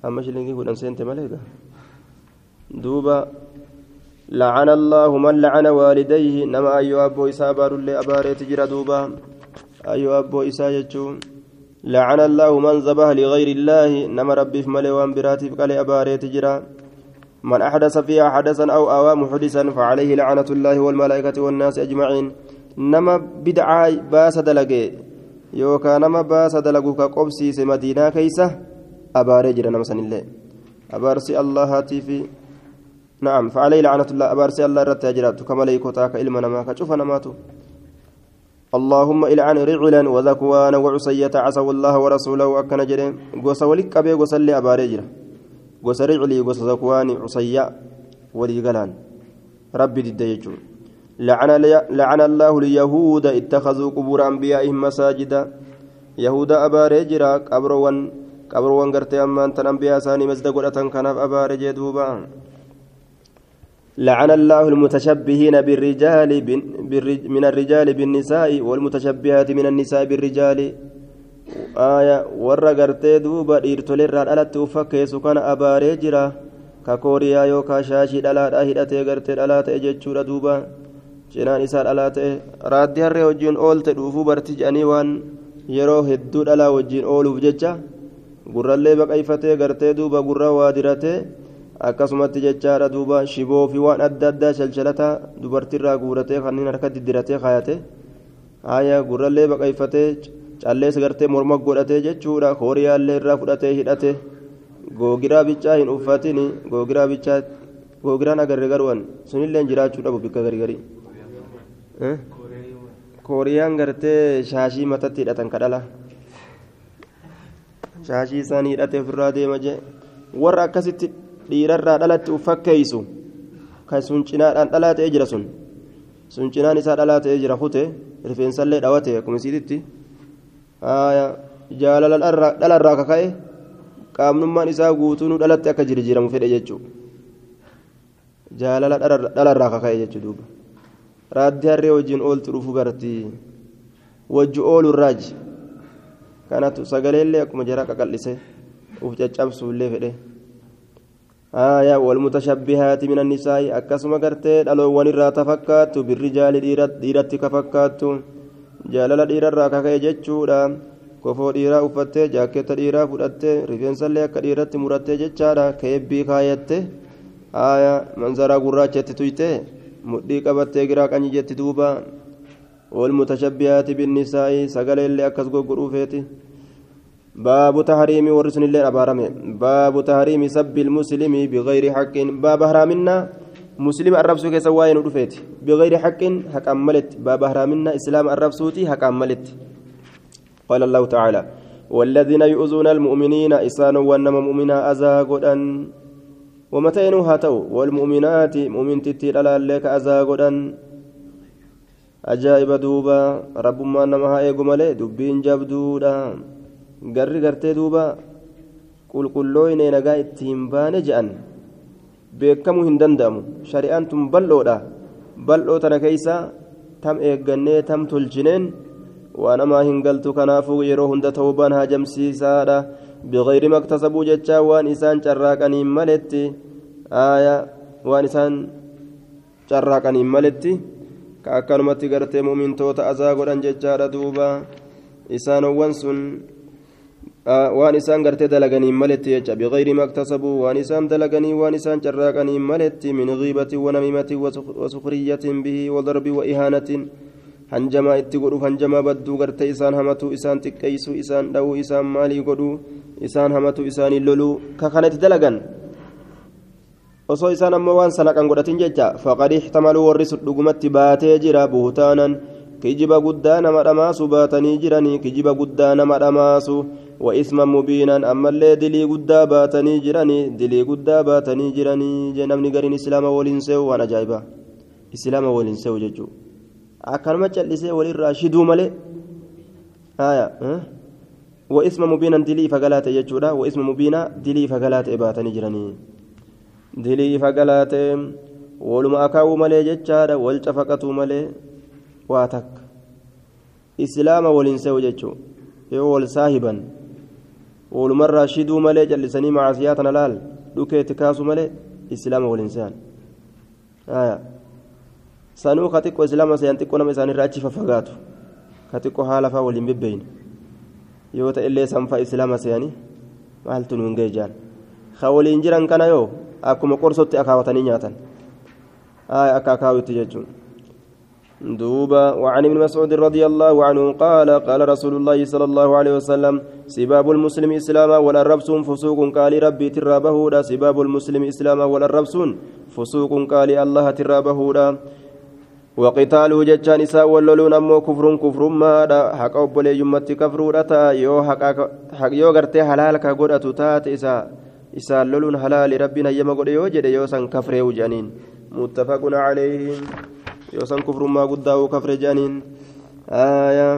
أما شلنكي كون سنت ملكة دوبا لعن الله من لعن والديه نما أيها أبو إسا بار اللي أباريت جرا دوبا. أيها أبو إسا يجو لعن الله من ذبح لغير الله. نما ربي في ملي وان براتي قال أباريت جرا من أحدث فيها حدثا أو آوى محدثا فعليه لعنة الله والملائكة والناس أجمعين. نما بدعة باس دلقي. يوكا نما باس دلقو كقبسي مدينة كيسة. أبارجر نما سن الله أبارسي الله في نعم فعليه لعنة الله. أبارسي الله رت أجرات كما ليكوتاك إلما نما كشوف نماتو. اللهم إلعن رعلا وذكوان وعصية عصوا الله ورسوله أكن جرين. قوس ولك أبي قوس اللي أبارجر قوس رعلي قوس ذكوان عصية ولي قلان ربي ضد لعن لعن الله اليهود اتخذوا قبور أنبيائهم مساجدا. يهود أبارجر قبروان قبروان قرتي أمان تن أنبياء ساني مسجد قرأتن كنف أبارج دوبا لعن الله المتشبهين بالرجال من الرجال بالنساء والمتشبهات من النساء بالرجال آية ورّا قرتي دوبا إرتولير ألت أفكيس كان أباري جرا ككوريا يوكا شاشي دلات أهدتي قرتي دلات أججورا دوبا cinaan isaa dhalaa ta'e raaddii harree wajjiin oolte dhuufuu barti jedhanii waan yeroo hedduu dhalaa wajjiin ooluuf jecha gurrallee baqayfatee gartee duuba gurra waa diratee akkasumatti jechaadha duuba shiboo fi waan adda addaa shalshalataa dubartiirraa guuratee kanneen harkatti diratee kaayate haaya gurrallee baqayfatee callees gartee morma godhatee jechuudha. Kooriyaallee irraa fudhatee hidhate. Googiraa bichaa hin uffatin. Googiraa bichaa googiraan agarre garuwan sunillee jiraachuu dhabu bikka gargarii kooriyaan gartee shaashii matatti hidhatan kadhala. Shaashii isaanii hidhatee ofirraa deema jee. Warra akkasitti dhiirarraa dhalatti uffakkeeysu kan sun cinaadhaan dhalaa ta'ee jira sun. Sun cinaan isaa dhalaa ta'ee jira kute rifeensallee dhawate. Akkuma isiititti jaalala dhalarraa kaka'e qaamnummaan isaa guutuun dhalatti akka jirjiiramu fedhe jechuudha jaalala dhalarraa kaka'e jechuudha duuba. Raaddii harree wajjiin ooltu dhufu gartii wajji oolurraaji kanatu sagaleellee akkuma jaraa qaqal'ise. Uf caccabsuullee fedhe آية والمتشبهات من النساء أكسم قرتي دلوان الراتا فكاتو بالرجال ديرت كفكاتو جالل دير الراكا كي جتشورا كفو ديرا أفتي جاكيت ديرا فدت رفين سلي أكا ديرت مرت جتشارا كيبي كايت آية منظرا قراجة تويته مدي قبت قرا كان جت دوبا. والمتشبهات بالنساء سقل اللي أكس قروفيتي باب تحريم ورسن الله أبارمه باب تحريم سب المسلم بغير حق. باب حرامنا مسلم الرفسو كيس واين ودفيت. بغير حق حق أملت. باب حرامنا إسلام الرفسوتي حق أملت. قال الله تعالى والذين يؤذون المؤمنين إسان ونما مؤمنا أذى قدن ومتين هاتوا والمؤمنات مؤمن تتير على لك أذى قدن أجائب دوبا. رب ما نمها إيقو ملي. دبين جابدودا garri gartee duuba qulqullooyne nagaa ittiin baane je'an. Beekamuu hin danda'amu. Shari'aan tun bal'oodha. Bal'oo tana keeysa tam eeggannee tam tolchineen waan namaa hin galtu kanaafuu yeroo hunda ta'ubaan haajamsiisaadha biqayri maktasabuu jechaa waan isaan carraaqaniin maletti waan isaan carraaqaniin maletti ka akkanumatti gartee mumintoota azaa godhan jechaadha duuba. Isaanowwan sun waan isaan gartee dalaganiin maletti jecha biqayri maktasabuu waan isaan dalaganii waan isaan carraaqaniin maletti min giibatin wanamimatin wasukriyatin bihi wadarbi wa ihaanatin hanjamaa itti godhu hanjamaa badduu gartee isaan hamatu isaan xiqqeeysu isaan dha'uu isaan maalii godhu isaan hamatu isaanii loluu ka kana itti dalagan osoo isaan ammoo waan sanaqan godhatin jecha faqad ixtamaluu warri sun dhugumatti baatee jira buutaanan kijiba guddaa nama dhamaasu baatanii jiranii kijiba guddaa nama dhamaasu وإثما مبينا أما اللي دلي قدا باتني جراني دلي قدا باتني جراني جنمني قرين إسلام ولنسو وأنا جايبة إسلام ولنسو ججو أكرمة جلسي وللراشدو ملي آية أه؟ وإثما مبينا دلي فقلات يجودا وإثما مبينا دلي فقلات باتني جراني دلي فقلات ولما أكاو ملي ججادا والتفقتو ملي واتك إسلام ولنسو ججو yoo wal walumarraa shiduu malee jallisanii macaasiyaa tana laal dhukeetti kaasu malee islaama waliin sehan sanuu ka xiqqoo islaama sehan xiqqoo nama isaanirraa achi faffagaatu ka xiqqoo haala faa waliin bebbeeyne yoo ta'e illee sanfaa islaama sehanii maaltu nuun ga'e jaan ka waliin jiran دوبا. وعن ابن مسعود رضي الله عنه قال قال رسول الله صلى الله عليه وسلم سباب المسلم إسلاما والربسون فسوق قال ربي ترابه سباب المسلم إسلاما والربسون فسوق قال الله ترابه وقتاله جتان إساء واللولون أمو كفر كفر ما حق أبولي يمت كفر رتا يو حق يو غرتي حلال كغودة تات إساء. إساء اللولون حلال ربنا يما قد يو جد يو سن كفر وجانين متفق عليه. يوسن كفر ما قداه كفر جانين. آية.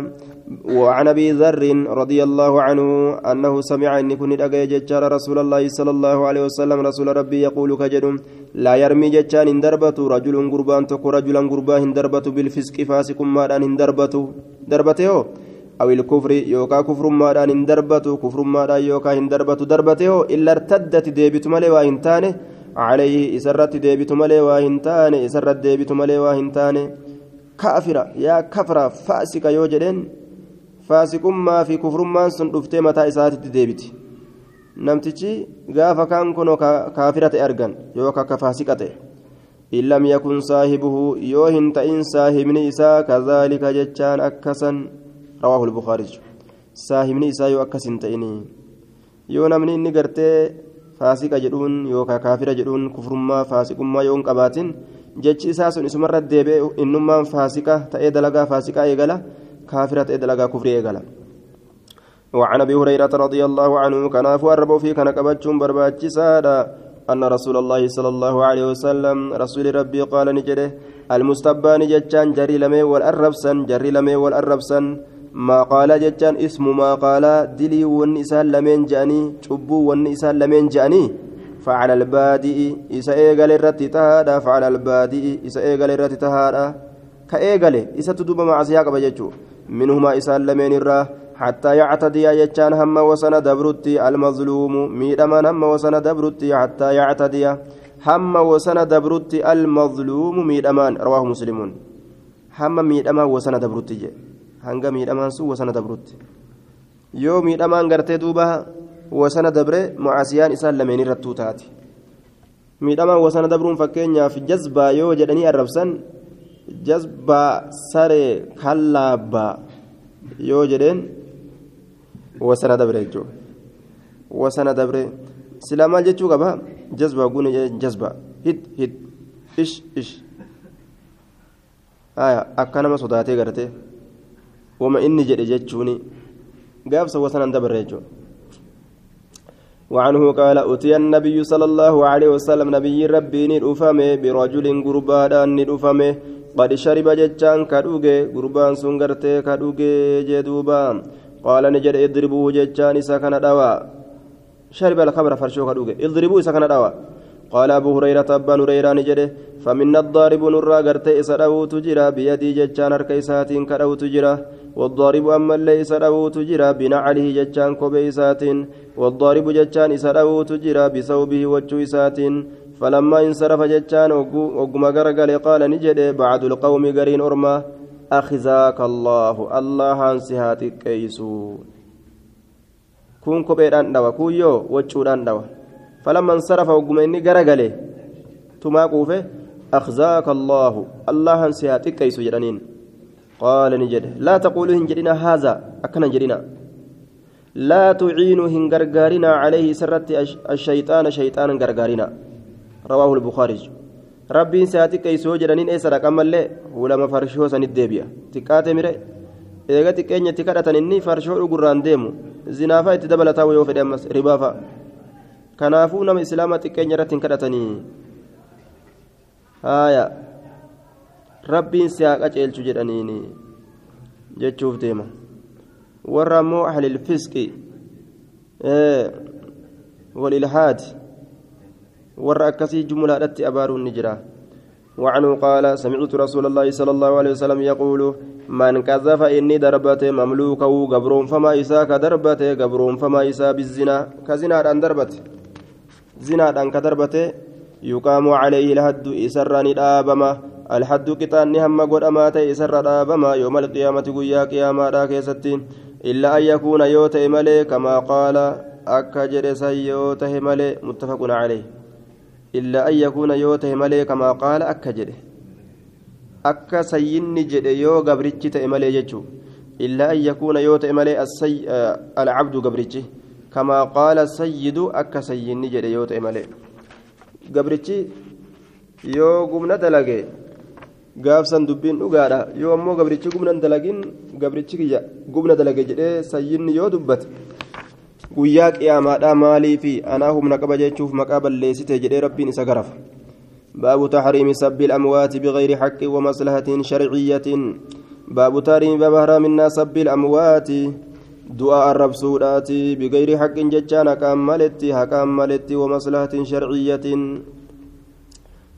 وعن أبي ذر رضي الله عنه أنه سمع ان كن دغه جچار رسول الله صلى الله عليه وسلم. رسول ربي يقول كجدم لا يرمي جچان إن دربت رجل قربان تك رجلا قربان إن دربت بالفسق فاسق ما إن دربت دربته أو الكفر يوكا كفر ما إن دربت كفر ما يوكا إن دربت دربته إلا ارتدت ديبت ملي وان تانه عليه إسرت ديبت ملي واهنتان إسرت ديبت ملي واهنتان كافرة يا كفرة فاسقة يوجدين فاسقummaa fi kufrummaan sun dhuftee mataa isaatitti deebiti namtichi gaafa kaan kun kaafira ta'e argan yookaan ka faasiqa ta'e in lam yakun saahibuhu yoo hin ta'in saahibni isaa kazaalika jechaan akkasan rawaahu lbukaarij saahibni isaa yoo akkas hin ta'in faasiqa jedhuun yookaan kaafira jedhuun kufrummaa faasiqummaa yoo hin qabaatin jechi isaa sun isumarra deebi'e innummaan faasiqa ta'ee dalagaa faasiqaa eegala kaafira ta'ee dalagaa kufrii eegala. وعن ابي هريره رضي الله عنه كان فاربوا في كان قبچون برباچسادا ان رسول الله صلى الله عليه وسلم رسول ربي قال نجده المستبان جچان جري لمي والاربسن جري لمي والاربسن ما قال جتان اسم ما قال دلي والنساء لمن جاني شبو والنساء لمن جاني. فعلى البادئ إسا إيغال الرتي تهادا. فعلى البادئ إسا إيغال الرتي تهادا. كإيغال إسا تدوب مع سياق بججو. منهما إسا لمن الرا. حتى يعتدي يجان هم وسن دبرتي المظلوم. ميدمان هم وسن دبرتي حتى يعتدي. هم وسن دبرتي المظلوم ميدمان رواه مسلمون. هم ميدمان وسن دبرتي. Hanga miidhamaan sun wasana dabrutti. Yoo miidhamaan gartee duuba wasana dabre mucaasiyaan isaan lameen irrattuu taate miidhamaan wasana dabruun fakkeenyaaf jazbaa yoo jedhanii arrabsan jazbaa saree kallaabbaa yoo jedheen wasana dabre jechuudha. Wasana dabre silaa maal jechuu qaba? Jazbaa gune jazbaa hid hid ish ish. Akka nama sodaatee gartee. Wama inni jedhe jechuuni gaafsa wasanan dabarre jechuudha وعنه قال أتي النبي صلى الله عليه وسلم نبي ربي ندفمه برجل قربان ندفمه قد شرب جتان كدوغي قربان سنغرتي كدوغي جدوبا. قال نجد إضربوه جتان سكن دوا. شرب الخمر فرشو كدوغي. إضربوه سكن دوا. قال أبو هريرة أبا هريرة نجده فمن الضارب نرى قرتي إسرأو تجرى بيدي جتان أركيسات كدو تجرى والضارب أما اللي إسرأو تجرى بنعله جتان كوبيسات والضارب جتان إسرأو تجرى بثوبه وجويسات فلما انصرف جتان وقم قرقل قال نجده بعد القوم قرين أرما أخزاك الله الله أنسهاتك كيسو كون كوبيدان دوا كويو وجودان دوا. فلما انصرف وقم إني قرقله تما قوفه أخزاك الله. الله سياتك كيسو جرانين قال نجد لا تقولوا هنجرنا هذا. أكنا جرنا لا تعينوا هنجرجارنا عليه سرت الشيطان شيطانا جرجارنا رواه البخاري. ربي سياتك كيسو جرانين إيه سرق أمالي ولما فرشوه سندبيا. تكاتي ميري. eega xiqqeenyatti kadhatan inni farshoo dhugurraan deemu zinaafaa itti dabalataa yoo fedhe ammas ribaafa kanaafuu nama islaama xiqqeenya irratti hin kadhatanii haaya rabbiin si haa qaceelchu jedhaniini jechuuf deema warra ammoo ahlil fisqi walilhaad warra akkasii jumlaadhatti abaaruun ni jira وعنه قال سمعت رسول الله صلى الله عليه وسلم يقول من كذف إني دربته مملوكه قبرون فما إسا كدربته قبرون فما إسا بالزنا كزنا أن دربته زنا أن كدربته يقام عليه الحد إسراني دابما الحد كتان هم قد أمات إسر دابما. يوم القيامة قيا قياما راكيستين إلا أن يكون يوتي ملي كما قال أكجر سيوته ملي متفق عليه. إلا أن يكون يوته ملي كما قال أكا جده أكا سيني جده يو قبرتش تأملي جده إلا أن يكون يوته ملي السي... آه العبد قبرتش كما قال السيد أكا سيني جده يوته ملي قبرتش يو قمنا دلقه gaafsan dubbiin dhugaadha yoo ammoo gabrichi gumna dalagin gabrichi kiyya gumna dalage jedhee sayyinni yoo dubbate guyyaa qiyaamaadhaa maalii fi anaa humna qaba jechuuf maqaa balleessite jedhee rabbiin isa garafa باب تحريم سب الأموات بغير حق ومصلحة شرعية باب تحريم باب حرامنا سب الأموات دعاء الرب سودات بغير حق ججانا كاملت حكاملت ومصلحة شرعية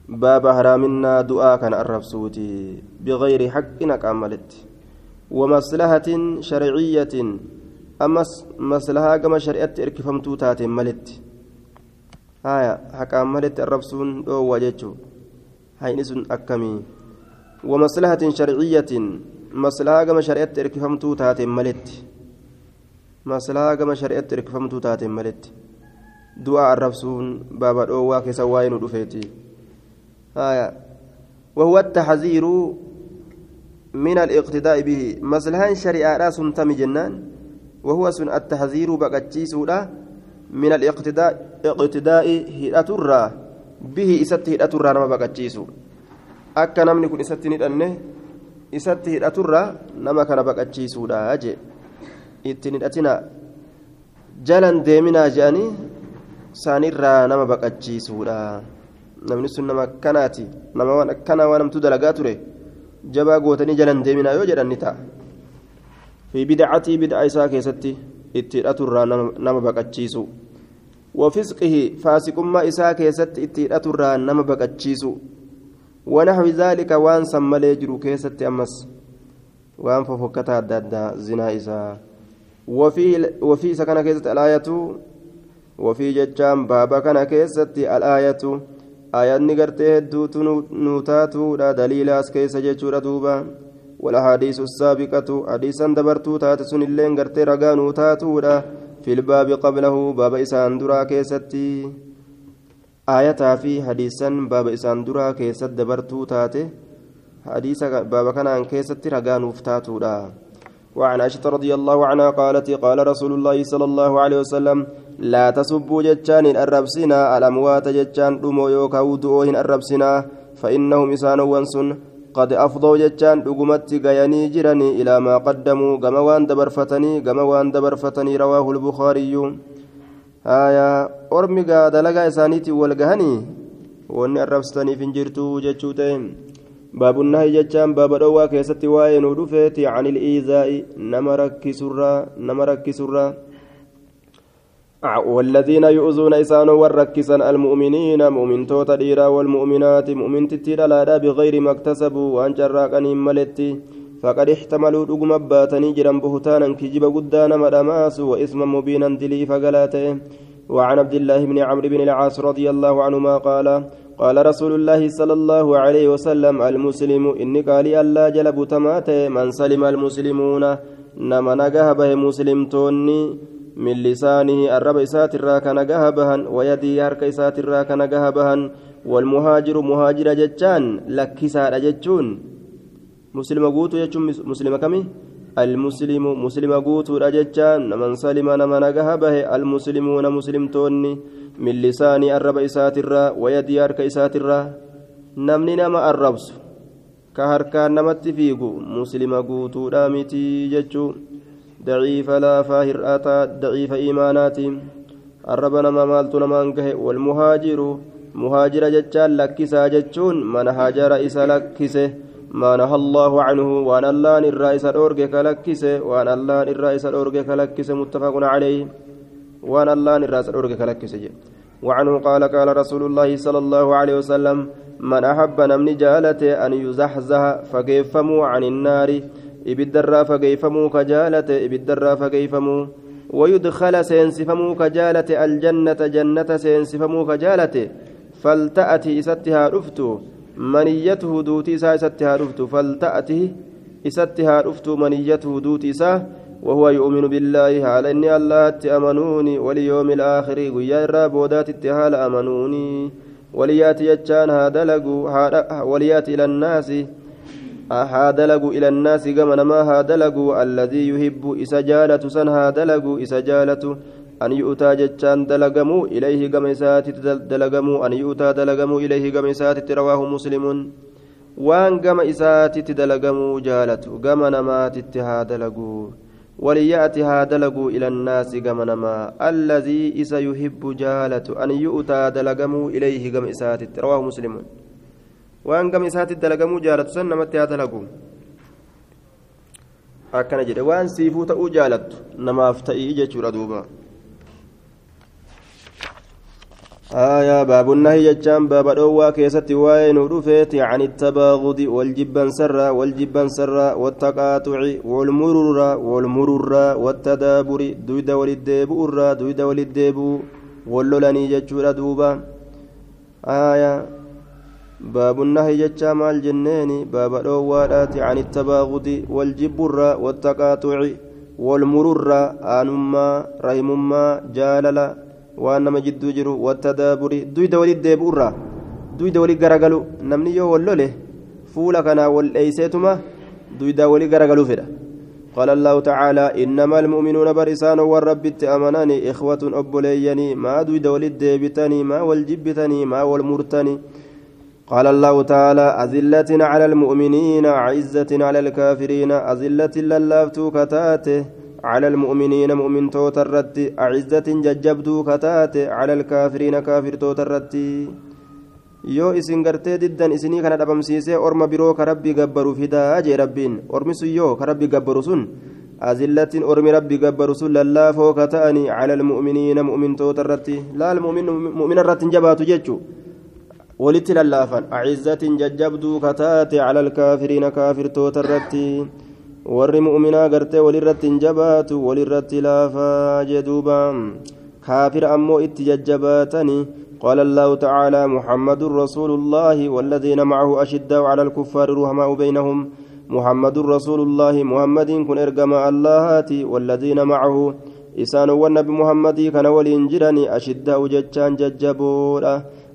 باب حرامنا دعاء كان الرب سودي بغير حق كاملت ومصلحة شرعية ammas maslahaa gama shari'atti erkifamtuu taateen maletti haya haqaan maletti arrabsuun dhoowwa jechuu hayni sun akkamii wamaslahatin sharciyyatin maslahaa gama shari'atti erkifamtuu taateen maletti maslahaa gama shari'atti erkifamtuu taateen maletti du'aa arrabsuun baaba dhoowwaa keessa waa'ee nu dhufeeti وهو التحذير من الاقتداء به مصلحة شريعة سنتم جنان وهو سن التحذير بقتشيسودا من الاقتداء اقتداء هدأترا به إسات هدأترا نما بقتشيسو akka namni kun isatti hidhanne isatti hidhaturra nama kana baqachiisuudha jee ittiin hidhatina jalan deeminaa je'anii saanirraa nama baqachiisuudha namni sun nama akkanaati nama waan akkanaa waan namtu dalagaa ture jabaa gootanii jalan deeminaa yoo jedhan ni ta'a في بدعتي بدع إساء كيستي اتئات الرا نما بقتشيسو وفسقه فاسق ما إساء كيست اتئات الرا نما بقتشيسو ونحو ذلك وان سمى يجرو كيست أمس وان ففكتا دادا زنا إساء وفي وفي سكن كيست الآية وفي ججام بابا كان كيست الآية. آية نقرتي هدوت نوتاتو لا دليل أسكيس ججورة دوبا. والأحاديث السابقة حديثا دبرتو تاتسون اللين قرتي رقانو تاتودا في الباب قبله باب إسان درا كيستي آية في حديثا باب إسان درا كيست دبرتو تاتي حديث باب كان كيستي رقانو فتاتودا وعن عائشة رضي الله عنها قالت قال رسول الله صلى الله عليه وسلم لا تسبوا جتان الربسنا الأموات جتان دمو يوكاو دؤوهن الربسنا فإنهم إسان وانسن. قد أفضوا جتان دقمت غياني جرني إلى ما قدموا كما وان دبرفتني كما وان دبرفتني رواه البخاري. آية أرمي دلقا إسانيتي والقهني وأن الربستني فنجرتو جتشوتين. باب النهي جتان باب روا كيست واين ودفيت عن الإيذاء نمرك سرا نمرك سرا. والذين يؤذون إسان والركسا المؤمنين مؤمن توتا ديرا والمؤمنات مؤمن تتيرا لا بغير ما اكتسبوا وأن جراكني ملتي. فقد احتملوا دقم باتني جرم بهتانا كجب قدانا مداماس وإثما مبينا دلي فقلاته وعن عبد الله بن عمرو بن العاص رضي الله عنهما قال قال رسول الله صلى الله عليه وسلم المسلم إني قال ألا جلب تماته من سلم المسلمون نما نجاه به مسلم توني من لسانه الرب إسات الراك نجاه بهن ويدي هرك إسات الراك نجاه بهن والمهاجر مهاجر جتان لكسا جتون مسلم قوت يجون مسلم كمي؟ المسلم مسلم قوت رجتان من سلم نما نجاه به. المسلمون مسلم توني من لسان الرب إسات الرا ويدي هرك إسات الرا. نمني نما الربس كهركان نمت فيقو. مسلم قوت رامتي جتون ضعيف لا فاهر آتا ضعيف إيمانات الربنا ما مالت نمان والمهاجر مهاجر جتان لكسا جتون من هاجر إسا لكسه. ما نهى الله عنه وأن الله الرئيس الأورج كلكسه وأن الله الرئيس الأورج كلكسه متفق عليه وأن الله الرئيس الأورج كلكسه وعنه قال قال رسول الله صلى الله عليه وسلم من أحب نمني جالته أن يزحزح فكيفموا عن النار fageeyfamuu ka jaalate ibiddarraa fageeyfamuu ويدخل سينسفمو كجالة الجنة جنة سينسفمو كجالة فلتأتي إستها رفتو منيته دوتي سا إستها رفتو فلتأتي إستها رفتو منيته دوتي سا وهو يؤمن بالله على إني الله أمنوني واليوم الآخر ويا الرابودات اتهال أمنوني ولياتي يجان ولياتي إلى الناس هذا لقو إلى الناس كما نما هذا لقو الذي يحب إسجالة سن هذا لقو إسجالة أن يؤتى جتان دلقمو إليه كما إسات دلقمو أن يؤتى دلقمو إليه كما إسات رواه مسلم وان كما إسات دلقمو جالة كما نمات هذا لقو وليأتي هذا لقو إلى الناس كما نما الذي إسا يحب جالة أن يؤتى دلقمو إليه كما إسات رواه مسلم وان إسات دلقمو جالة سن نمت هذا لقو akkana jedhe waan siifuu ta'uu jaalattu namaaf ta'ii jechuudha duuba. آية باب النهي جتان باب الأوى كيست وين ودفيت عن التباغض والجبن سرا والجبن سرا والتقاطع والمرر والمرر والتدابر دويد وللديبؤر دويد وللديبو واللولاني جتشورا دوبا. آية باب النهي جتشا مع الجنين باب الأوى عن التباغض والجبر والتقاطع والمرر آنما رحمما جاللا waan nama jidduu jiru wattadaaburi duyda walit deebi'urraa duyda walit garagalu namni yoo wal lole fuula kanaa wal dheeyseetuma duyda walit garagaluu fedha. قال الله تعالى إنما المؤمنون برسان والرب أمناني إخوة أبوليني ما دويد ولد بتني ما والجبتني ما والمرتني قال الله تعالى أذلة على المؤمنين عزة على الكافرين أذلة للافتو كتاته على المؤمنين مؤمن توترت أعزة ججبدو كتات على الكافرين كافر توترت yoo isin gartee diddan isinii kana dhabamsiisee orma biroo ka rabbi gabbaru fidaa jee rabbiin ormi sun yoo ka rabbi gabbaru sun azillatin ormi rabbi gabbaru sun lallaafoo ka ta'anii cala almu'miniina mu'mintoota irratti laal mu'mina irratti hin jabaatu jechu walitti lallaafan acizzatin jajjabduu ka taate cala alkaafiriina kaafirtoota irratti warri mu'minaa gartee walirratti hin jabaatu walirratti laafaa jedhuuba kaafira ammoo itti jajjabaatanii قال الله تعالى محمد رسول الله والذين معه أشداء على الكفار رحماء بينهم محمد رسول الله محمد كن إرقما اللهاتي والذين معه إسان والنبي محمد كان ولينجرني أشداء ججان ججبولا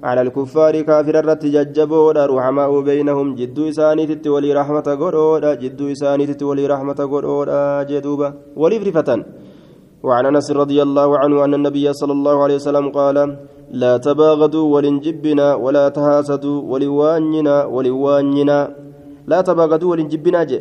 على الكفار كافر الرت ججبودا رحماء بينهم جدو إساني تتولي رحمة قرودا جدو إساني تتولي رحمة قرودا جدوبا. ولفرفة وعن أنس رضي الله عنه أن النبي صلى الله عليه وسلم قال لا تباغضوا ولنجبنا ولا تهاسدوا ولواننا ولواننا لا تباغضوا ولنجبنا جي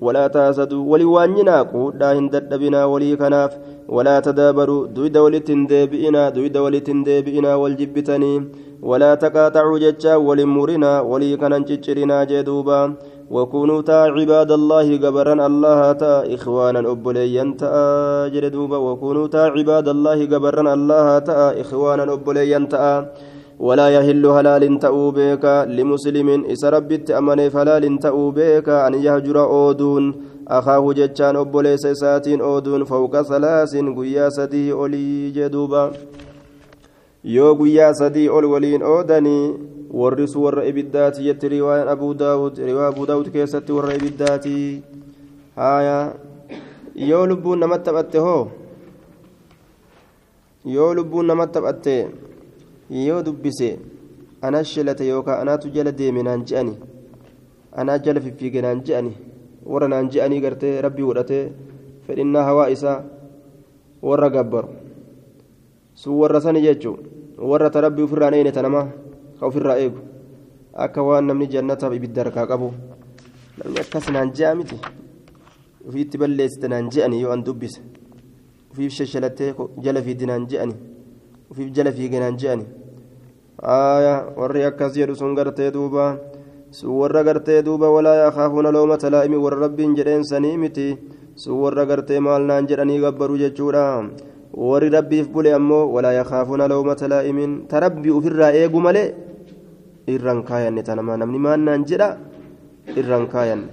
ولا تهاسدوا ولواننا قودا هندد بنا ولي كناف ولا تدابروا دويد ولتندبئنا دويد ولتندبئنا والجبتني ولا تقاطعوا ججا ولمرنا ولي كان ججرنا جدوبا وكونوا تا عباد الله جبرا الله تا إخوانا أبليا تا جدوبا وكونوا تا عباد الله جبرا الله تا إخوانا أبليا تا ولا يهل هلال تأوبيك لمسلم إس ربت أمني فلال تأوبيك أن يهجر أودون أخاه ججان أبليس ساتين أودون فوق ثلاث قيا سدي أولي جدوبا ol waliin oodanii warrisu warra ibiddaati jetti riwaayaan abuu daawud riwaa abuu daawud keessatti warra ibiddaati haya yoo lubbuun namatti taphatte hoo yoo lubbuun namatti taphatte yoo dubbise ana shilate yookaan anaatu jala deeme naan je'ani anaa jala fiffiige naan je'ani warra naan je'anii gartee rabbii godhatee fedhinnaa hawaa isaa warra gabbaru sun warra sani jechuun warra ta rabbii ofirraa eene tanama ka ofirraa eegu akka waan namni jannataaf ibidda harkaa qabu namni akkas naan je'a miti ofiitti balleessite naan je'ani yoo an dubbise ofiif shashalattee jala fiiddi naan je'ani ofiif jala fiige naan je'ani gartee duuba sun warra gartee duuba walaa yaakaafuuna loomata laa'imi warra rabbiin jedheen sanii miti sun warra gartee maal naan jedhanii gabbaruu jechuudha warri rabbiif bule ammoo walaa yakaafuuna lawmata laa'imin ta rabbii ufirraa eegu malee irraan kaayanne tanama namni maal naan jedha irraan kaayanne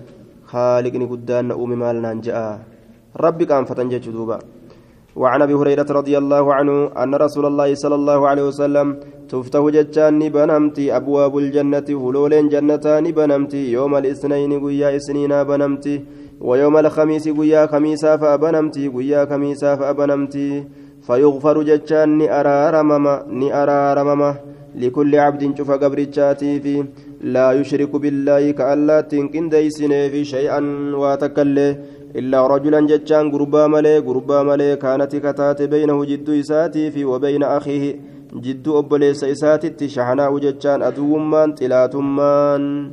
haaliqni guddaan na uume maal naan je'a rabbi qaanfatan jechuu duuba وعن ابي هريره رضي الله عنه ان رسول الله صلى الله عليه وسلم تفتح جتان بنمتي ابواب الجنه هلولين جنتان بنمتي يوم الاثنين قيا اثنين بنمتي ويوم الخميس قيا خميسا فأبنمتي قيا خميسا فأبنمتي فيغفر جتان أرارمما ني أرارمما لكل عبد شوف قبرتشاتي في لا يشرك بالله كألا تنكن ديسن في شيئا واتكله إلا رجلا جتشان قربا ملي قربا ملي كانت كتات بينه جد إساتي في وبين أخيه جد أبليس إساتي شحناء جتشان أدومان تلاتمان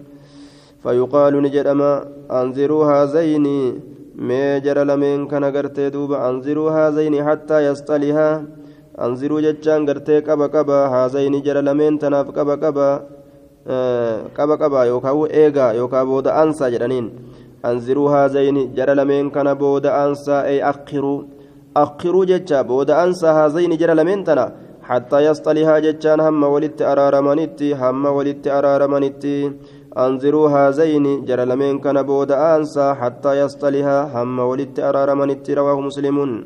فيقال نجدما أنذروا هذين mee jara lameen kana gartee duuba anziruu haazayni hattaa yasxalihaa anziruu jechaan gartee qaba qaba haazayni jara lameen tanaaf qaba qaba qaba qaba yookaan eegaa yookaan booda aansaa jedhaniin anziruu haazayni jara lameen kana booda aansaa ee akkiruu akkiruu jecha booda aansaa haazayni jara lameen tana hattaa yasxalihaa jechaan hamma walitti araaramanitti hamma walitti araaramanitti. أنظروا هذين جرى لمن كان بود أنسى حتى يصطلها هم ولدت أرار من رواه مسلم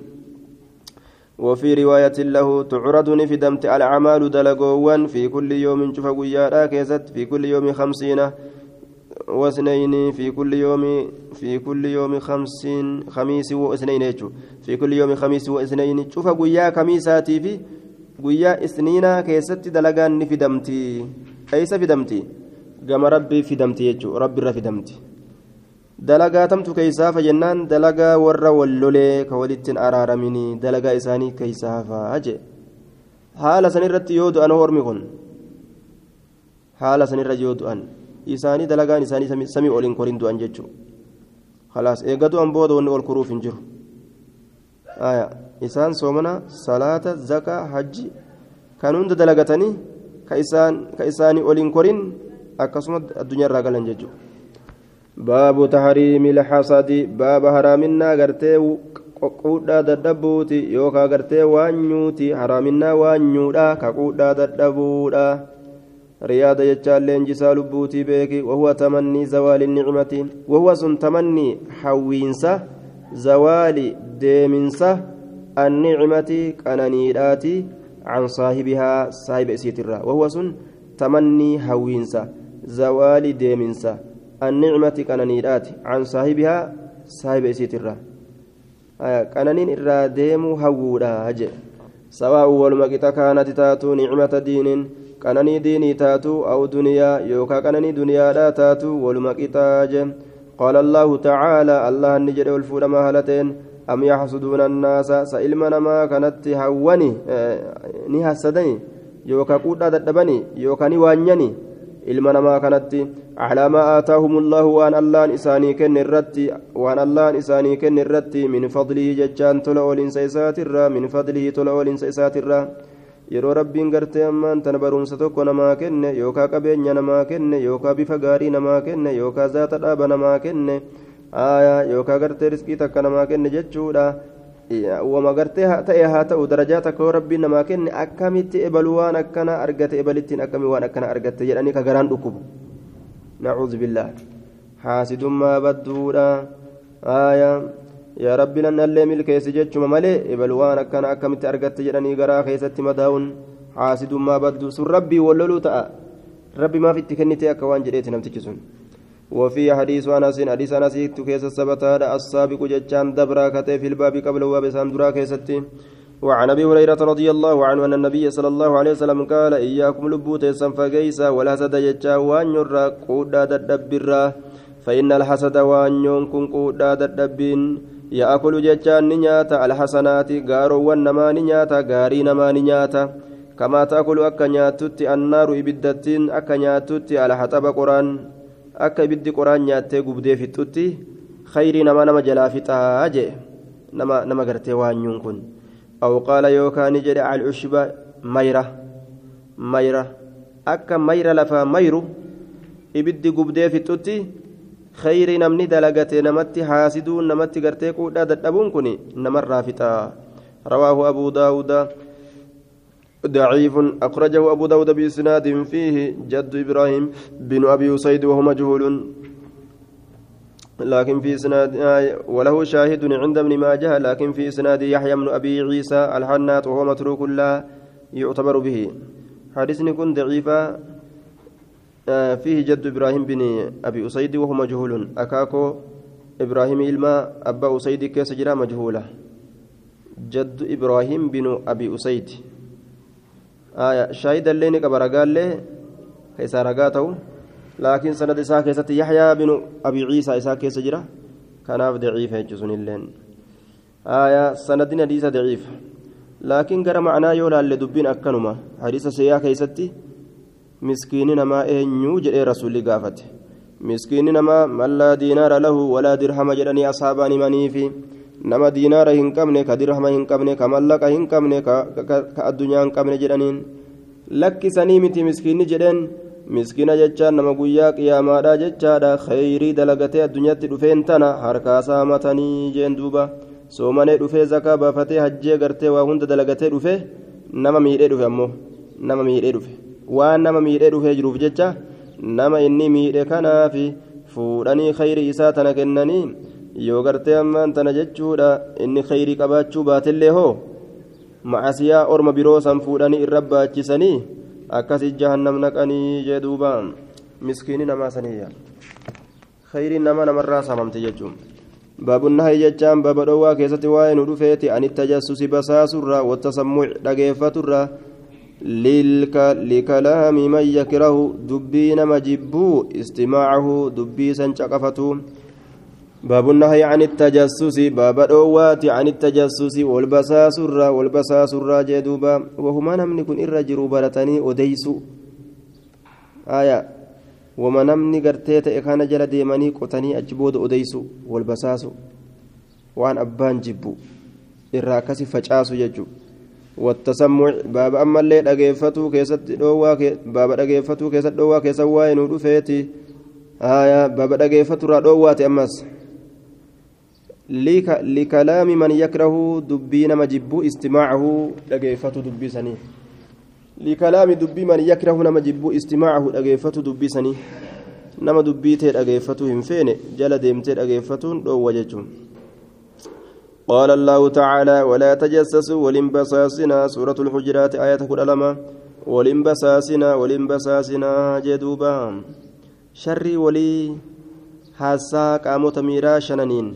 وفي رواية له تعرض نفدمت الأعمال دلقوا في كل يوم شوف كيست في كل يوم خمسين واثنين في كل يوم في كل يوم خمسين خميس واثنين في كل يوم خميس واثنين شوف قيا كميساتي في قيا اثنين كيست دلقان نفدمتي أيس فدمتي gama rabbii fidamti jechuudha rabbiirra fidamti dalagaa tamtu keeysaaf jennaan dalagaa warra wallolee ka walittiin araaraminii dalagaa isaanii keeysaafaa jee haala sanirratti yoo du'an hormi kun haala sanirra yoo du'an isaanii dalagaan isaanii samii oliin korin du'an jechuudha khalaas eega du'an booda wanni ol kuruuf hin jiru isaan soomana salaata zakaa hajji. Kan hunda dalagatanii ka isaanii oliin korin. akkasuma addunyaarraa galan jechuudha. Baabu tahriimi lxasadi baaba haraaminaa gartee quudhaa dadhabuuti yookaan gartee waanyuuti haraaminaa waanyuudha ka quudhaa dadhabuudha riyaada jechaan leenjisaa lubbuutii beeki wahuwa tamannii zawaali nicmati wahuwa sun tamannii hawwiinsa zawaali deeminsa annicmati qananiidhaati can saahibihaa saahiba isiitirraa wahuwa sun tamannii hawwiinsa زوال ديمنسا النعمة كنانيرات عن صاحبها صاحب إسيترا آه كنانين إرا ديمو هوودا هجي. سواء والمقتا كانت تاتو نعمة دين كناني ديني تاتو أو دنيا يوكا كناني دنيا لا تاتو والمقتا قال الله تعالى الله النجر والفول مهلتين أم يحسدون الناس سإلمنا ما كانت هوني آه نهسدني يوكا قودا دبني يوكا نوانيني ilma namaa kanatti calaa maa aataahum allaahu waan allaan isaanii kenne irratti waan allaan isaanii kenne irratti min fadlihi jechaan tola oolinsa isaatirraa min fadlihi tola oolinsa isaatirraa yeroo rabbiin gartee ammaan tana barumsa tokko namaa kenne yookaa qabeenya namaa kenne yookaa bifa gaarii namaa kenne yookaa zaata dhaaba namaa kenne aayaa yookaa gartee riskii takka namaa kenne jechuudha wama gartee ta'e haa ta'u darajaa takka rabbiin namaa kenne akkamitti ebalu waan akkana argate ebalittiin akkami waan akkana argatte jedhanii ka garaan dhukkubu nacuudhu haasidummaa badduudha aaya yaa rabbi nannallee milkeessi jechuma malee ebalu waan akkana akkamitti argatte jedhanii garaa keessatti madaa'uun haasidummaa baddu sun rabbii walloluu ta'a rabbi maaf itti kennite akka waan jedheeti namtichi sun وفي حديث أنس حديث أنس كيس السبتاد السابق جتان دبرا كتي في الباب قبل وبسان درا كيستي وعن ابي هريره رضي الله عنه ان النبي صلى الله عليه وسلم قال اياكم لبوت سنفقيسا ولا حسد جتا وان يرى قودا فان الحسد وان ينكن قودا yaakulu jechaan ni nyaata alxasanaati gaaroowwan namaa ni nyaata gaarii namaa ni nyaata. Kamaa taakulu akka nyaatutti annaaru ibiddattiin akka nyaatutti alhaxaba qoraan akka ibiddi qoraan nyaattee gubdee fixutti khayrii namaa nama jalaa fixaa jee. Nama gartee waanyuun kun. Aw qaala yookaan ni jedhe alcushba mayra mayra. Akka mayra lafaa mayru ibiddi gubdee fixutti namni dalagate namatti haasiduun namatti gartee quudhaa dadhabuun kun namarraa fixaa rawaahu abuu daawuda ضعيف. أخرجه أبو داود بإسناد فيه جد إبراهيم بن أبي أسيد وهو مجهول. لكن في إسناد آه وله شاهد عند ابن ماجه لكن في إسناد يحيى بن أبي عيسى الحنات وهو متروك لا يعتبر به. حديث كن ضعيفا فيه جد إبراهيم بن أبي أسيد وهو مجهول أكاكو إبراهيم إلما أبا أسيد كيس مجهولة جد إبراهيم بن أبي أسيد shaahida illee ni qaba ragaallee ka isaa ragaa ta'u laakiin sanad isaa keessatti yaxyaa binu abi ciisaa isaa keessa jira kanaaf daciifa jechuun illeen sanadin hadiisa daciifa laakiin gara macnaa yoo laalle dubbiin akkanuma hadiisa miskiini namaa eenyuu jedhee rasuulli gaafate. Miskiini namaa man laa diinaara lahu walaa dirhama jedhanii ashaabaan himaniifi nama diinaara hin qabne ka dirhama hin qabne ka mallaqa hin qabne ka addunyaa hin qabne jedhaniin lakkisanii miti miskiinni jedheen. Miskiina jechaan nama guyyaa qiyaamaadha jechaadha. Kheyrii dalagatee addunyaatti dhufeen tana harkaasaa matanii jeen duuba. Soomanee dhufee zakaa baafatee hajjee gartee waa hunda dalagatee dhufe nama miidhee dhufe ammoo. Nama miidhee waan nama miidhee dhufee jiruuf jecha nama inni miidhe kanaaf fuudhanii kheyrii isaa tana kennanii yoo gartee ammaan tana jechuudha inni kheyrii qabaachuu baatellee hoo macasiyaa orma biroo san fuudhanii irra baachisanii akkasi jahannam naqanii jee duuba miskiini namaa saniyya kheyriin nama namarraa saamamte jechuun baabunnahay jechaan baaba dhowwaa keessatti waa'ee nu dhufeeti ani tajassusi basaasurraa wattasammuuc dhageeffaturraa لكلام من يكره دبي نما جبو استماعه دبي سنشقفته باب النهي عن التجسس باب الأوات عن التجسس والبساس الرا والبساس الرا جدوبا وهما نمني كن الرجل برتني أديسو. آية. وما نمني قرتيت إكان جل ديماني قتني أجبود أديسو والبساس. وان أبان جبو. الراكس فجاسو يجو والتسمع باب أما اللي أجيفتو كيست دوا باب أجيفتو كيست دوا كيست واين ودفيتي آية باب أجيفتو را دواتي أمس. لكلام من يكره دبي نما جبو استماعه أجيفتو دبي سني. لكلام دبي من يكره نما جبو استماعه أجيفتو دبي سني. نما دبي تير أجيفتو هم فين جل ديمتير أجيفتو دو وججون قال الله تعالى ولا تجسسوا ولنبساسنا سورة الحجرات آية كل لما ولنبساسنا ولنبساسنا جدوبا. شري ولي حاسا قاموت ميرا شننين.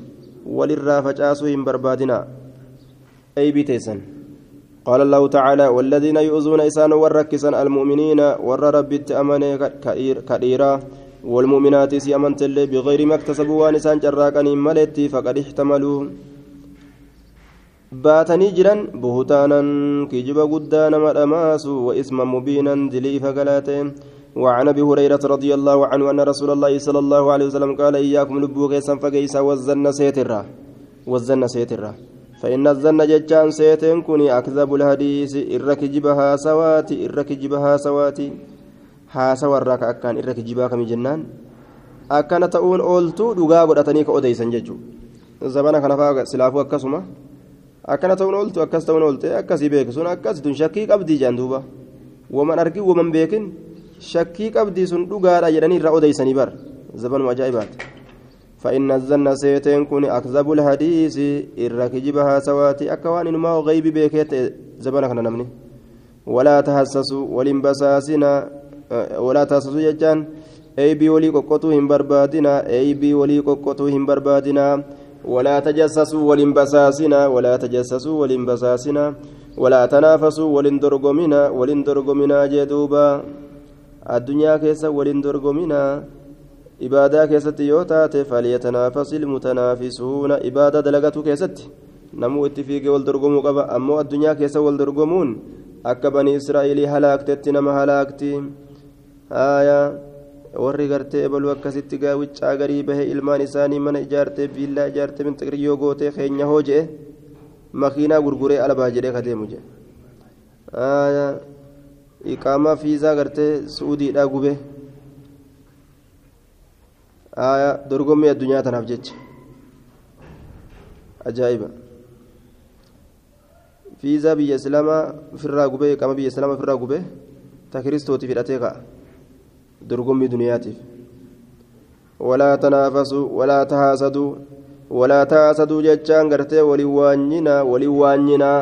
وللرافجاسو هم بربادنا. أي بيتيسن. قال الله تعالى والذين يؤذون إسان وركسا المؤمنين ور ربي أمن كثيرا والمؤمنات سي أمنت اللي بغير ما اكتسبوا ونسان جراكا ملتي فقد احتملوا. Baatanii jiran buhutaanan kijiba guddaa nama dhamaasu وإثما مبينا دلي فقلاته وعن ابي هريره رضي الله عنه ان رسول الله صلى الله عليه وسلم قال اياكم لبو كيسا فقيسا والزن سيترا والزن سيترا فان الزن ججان سيتن كوني اكذب الحديث ارك جبها سواتي ارك جبها سواتي ها سورك اكان ارك جبها كم جنان ooltuu dhugaa godhatanii ka odeysan jechuu zamana kana faa silaafuu akkasuma. Akkana ta'uun ooltu akkas ta'uun oolte akkasii beeku sun akkasitun shakkii qabdii jaan duuba waman argin waman beekin shakkii qabdii sun dhugaadha jedhanii irraa odeysanii bar zabanuma ajaa'ibaati فإن الزن سيتين كوني أكذب الحديث الركجبها سواتي أكوان ما غيب بيكيت زبنك نمني ولا تحسسوا ولنبساسنا ولا تحسسوا يجان أي بي ولي قوتهم بربادنا أي بي ولي قوتهم بربادنا ولا تجسسوا ولنبساسنا ولا تجسسوا ولنبساسنا ولا تنافسوا ولندرقمنا ولندرقمنا جدوبا. الدنيا كيس ولندرقمنا إبادة كيست يوتات فليتنافس المتنافسون. إبادة دلقة كيست نمو اتفيق والدرقمو قبا. أمو الدنيا كيس والدرقمون akka bani israa'ilii halaaktetti nama halaakti haaya warri gartee ebaluu akkasitti gaawwiccaa garii bahee ilmaan isaanii mana ijaartee viillaa ijaartee minxiqriyyoo gootee keenya hoo jedhe makiinaa gurguree albaa jedhee kadeemu jedhe iqaamaa fiizaa gartee suudiidhaa gube. Dorgommii addunyaa tanaaf jecha. Ajaa'iba. Fiizaa biyya islaamaa ofirraa gubee qaama biyya islaamaa ofirraa gubee ta kiristootiif hidhatee ka'a tahaasaduu jechaan gartee waliin waanyinaa waliin waanyinaa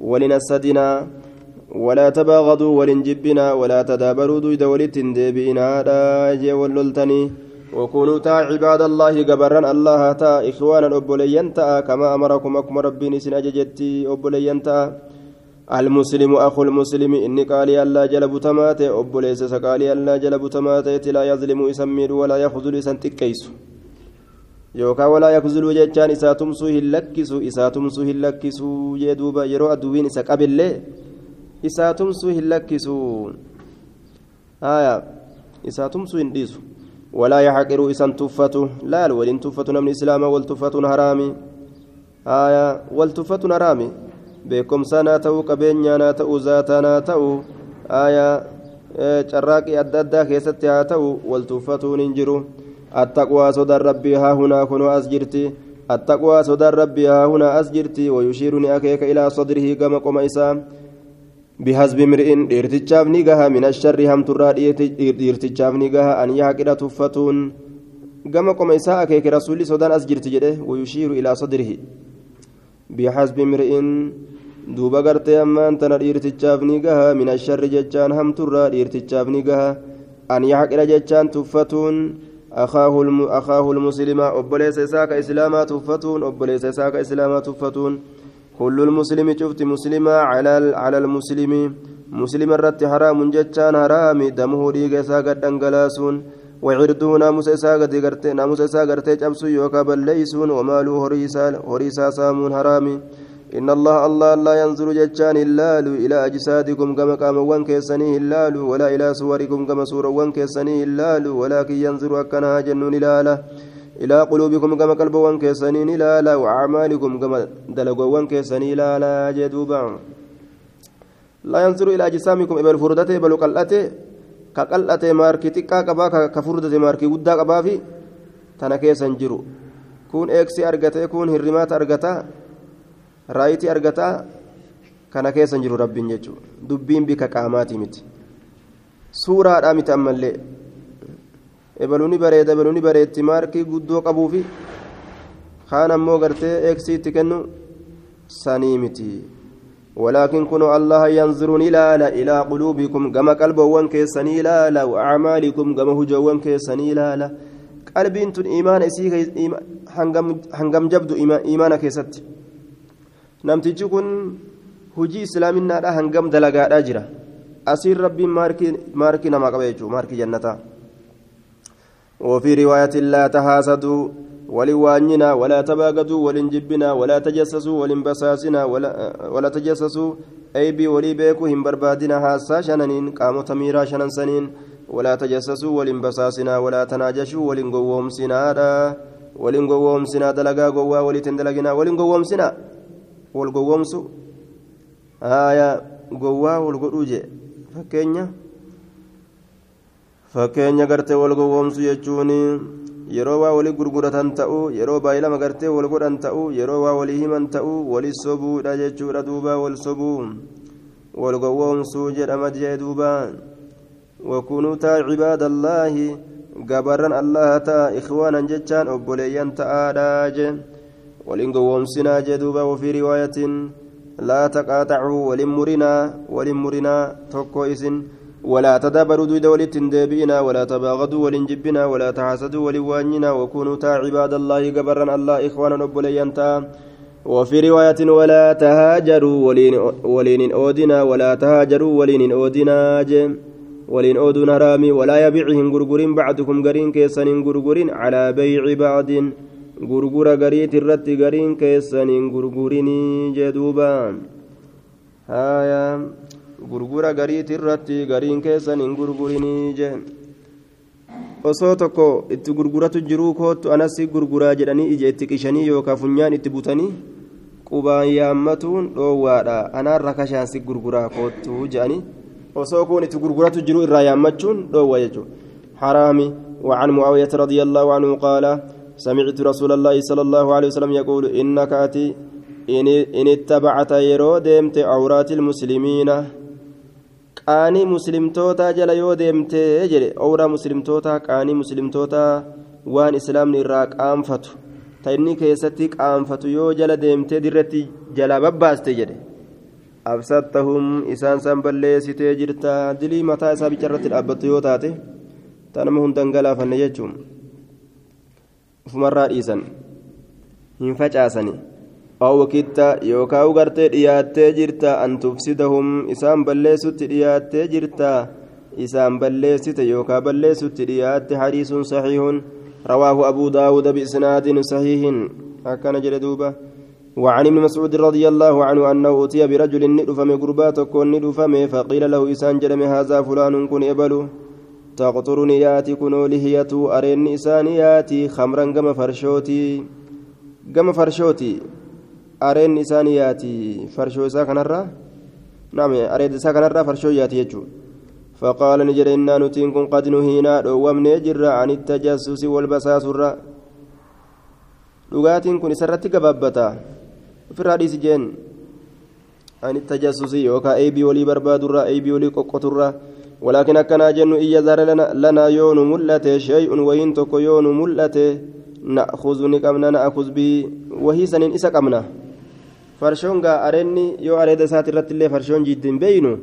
waliin assadinaa walaa tabaaqaduu waliin jibbinaa walaa tadaabaruu duyda walitti hin deebi'inaadha jee wal loltanii وكونوا تا عباد الله جبران الله تا إخوانا أبوليان تا كما أمركم أكم ربي نسن أججتي أبوليان تا المسلم أخو المسلم إني قال الله جل بتماته أبو ليس قال الله جل بتماته لا يظلم يسمير ولا يخذل سنتكيس يوكا ولا يخذل جتان إسا تمسو هلكسو إسا تمسو هلكسو يدوبا يرو أدوين إسا قبل إسا تمسو هلكسو. آية. إسا تمسو هنديسو. ولا يحقر إسا تفتو لا الولين تفتو نمن إسلام والتفتو هرامي آية. والتفتو هرامي beekomsaa naa ta'uu qabeenyaa naa ta'uu zaataa naa ta'uu aayaa carraaqii adda addaa keessatti haa ta'u waltuuffatuun hin jiru. Attaqwaa sodaan rabbii haa hunaa kunoo as jirti. Attaqwaa sodaan rabbii haa hunaa as jirti. Wayushiiru ni akeeka ilaa sadrihii gama qoma isaa. Bihasbi mir'in dhiirtichaaf ni gaha. Min asharri hamturraa dhiirtichaaf ni gaha. An yaaqidha tuffatuun gama qoma isaa akeeke rasuulli sodaan as jirti jedhe. Wayushiiru ilaa sadrihi بحسب امرئ duuba gartee ammaan tana dhiirtichaaf ni gaha min asharri jechaan hamturraa dhiirtichaaf ni gaha an yaxqira jechaan tuffatuun akaahu lmuslima obboleessa isaa ka islaamaa tuffatuun obboleessa isaa ka islaamaa tuffatuun kullu lmuslimi cufti muslimaa cala almuslimi muslima irratti haraamun jechaan haraami damuhu dhiiga isaa gad dhangalaasuun وعردو ناموس إساء قرتي ناموس إساء قرتي جبسو يوكا بليسون ومالو هريسا سامون هرامي إن الله الله لا ينظر جتان اللال إلى أجسادكم كما قاموان كيسني اللال ولا إلى صوركم كما صوروان كيسني اللال ولكن ينظر أكنا جنون لالا إلى قلوبكم كما قلبوان كيسني لالا وأعمالكم كما دلقوان كيسني لالا جدوبا. لا ينظر إلى أجسامكم إبل فردته بل قلته كقلته ماركي تقا قبا كفردته ماركي ودا قبا في تنا كيسن جرو كون إكسي أرغته كون هرمات أرغته raayitii argataa kana keessa jiru rabbiin jechuudha dubbiin bika qaamaatii miti suuraadhaa miti ammallee ebaluuni bareeda ebaluuni bareetti maarkii guddoo qabuufi kaan ammoo gartee eegsii itti kennu sanii miti ولكن كنوا الله ينظر إلى إلى قلوبكم كما قلبوان كيسني لا لا وأعمالكم كما هجوان كيسني لا لا. قلبين تن إيمان إسيك هنغم هنغم جبدو إيمان كيست namtichi kun hujii islaaminaadha hangam dalagaadhaa jira asiin rabbiin maarkii namaa qaba jechuudha maarkii jannataa وفي رواية لا تحاسدوا ولوانينا ولا تباغدوا ولنجبنا ولا تجسسوا ولنبساسنا ولا, ولا تجسسوا. أي بي ولي بيكو هم بربادنا هاسا شننين قاموا تميرا شنن سنين ولا تجسسوا ولنبساسنا ولا تناجشوا ولنقوهم سنادا. ولنقوهم سنا دلقا قوا ولتندلقنا ولنقوهم سنا. haaya gowwaa wal godhuu jee fakkeenya fakkeenya gartee wal gowwoomsu jechuun yeroo waa walii gurguratan ta'uu yeroo baay'ilama gartee wal godhan ta'uu yeroo waa walii himan ta'uu wali sobuudha jechuudha duuba wal sobuu wal gowwoomsuu jedhama jee duuba wakunuu taa cibaada allaahi gabarran allaha ta'a ikhwaanan jechaan obboleeyyan ta'aadha jee ولين قومسنا جدوبا وفي رواية لا تقاطعوا ولين مرنا ولين مرنا توكو إسن ولا تدابروا دويدا ولتن ديبئنا ولا تباغضوا ولين جبنا ولا تحاسدوا ولين وانينا وكونوا تا عباد الله قبرا الله إخوانا نبلينتا وفي رواية ولا تهاجروا ولين ولين أودنا ولا تهاجروا ولين أودنا ولين أودنا رامي. ولا يبيعهم غرغرين بعضكم غرين كيسن غرغرين. على بيع بعض gurgura gariit irratti gariin keessaniin gurgurinii jedhuuba haya gurgura gariit irratti gariin keessaniin gurgurinii je osoo tokko itti gurguratu jiruu koottu anasi gurguraa jedhanii ija itti qishanii yookaan funyaan itti butanii qubaan yaammatuun dhoowwaadha anaarra kashaansi gurguraa koottu jedhanii osoo kun itti gurguratu jiruu irraa yaammachuun dhoowwa jechuudha haraami وعن معاوية رضي الله عنه قال سمعت رسول الله صلى الله عليه وسلم يقول إنك أتي إن اتبعت يرو ديمت عورات المسلمين qaanii muslimtoota jala yoo deemtee jedhe owraa muslimtoota qaanii muslimtoota waan islaamni irraa qaanfatu ta inni keessatti qaanfatu yoo jala deemtee dirratti jalaa babbaaste jedhe absattahum isaan san balleessitee jirta. Dilii mataa isaa bicharratti dhaabbattu yoo taate tanama hundan galaafanne jechuun ufumarraa dhiisan hin facaasani أو كتا يوكاو غرتي دياتي جرتا أن تفسدهم إسام بلسوت دياتي جرتا إسام بلست يوكا بلسوت دياتي حديث صحيح رواه أبو داود بإسناد صحيح أكن جلدوبة وعن ابن مسعود رضي الله عنه أنه أتي برجل ندفم قربات كون ندفم فقيل له إسان جرم هذا فلان كن إبلو تقطرني ياتي كنو لهيتو أرين إسان ياتي خمرا قم فرشوتي قم فرشوتي أرين إسان ياتي فرشو إسا كنرا نعم أريد إسا كنرا فرشو ياتي يجو فقال نجر إنا نتين قد نهينا ومن جر عن التجسس والبساس الرّ dhugaatiin kun isarratti gabaabbata ofirraa dhiisi jeen. Ani tajaasusii yookaan eebii walii barbaadurraa eebii walii qoqqoturraa ولكن أكنا جن إيا زار لنا, لنا يون ملته شيء وين تكو يون ملته نأخذ نقمنا نأخذ به وهي سنين إسا قمنا فرشون غا أرني يو أريد ساترت اللي فرشون جد بينو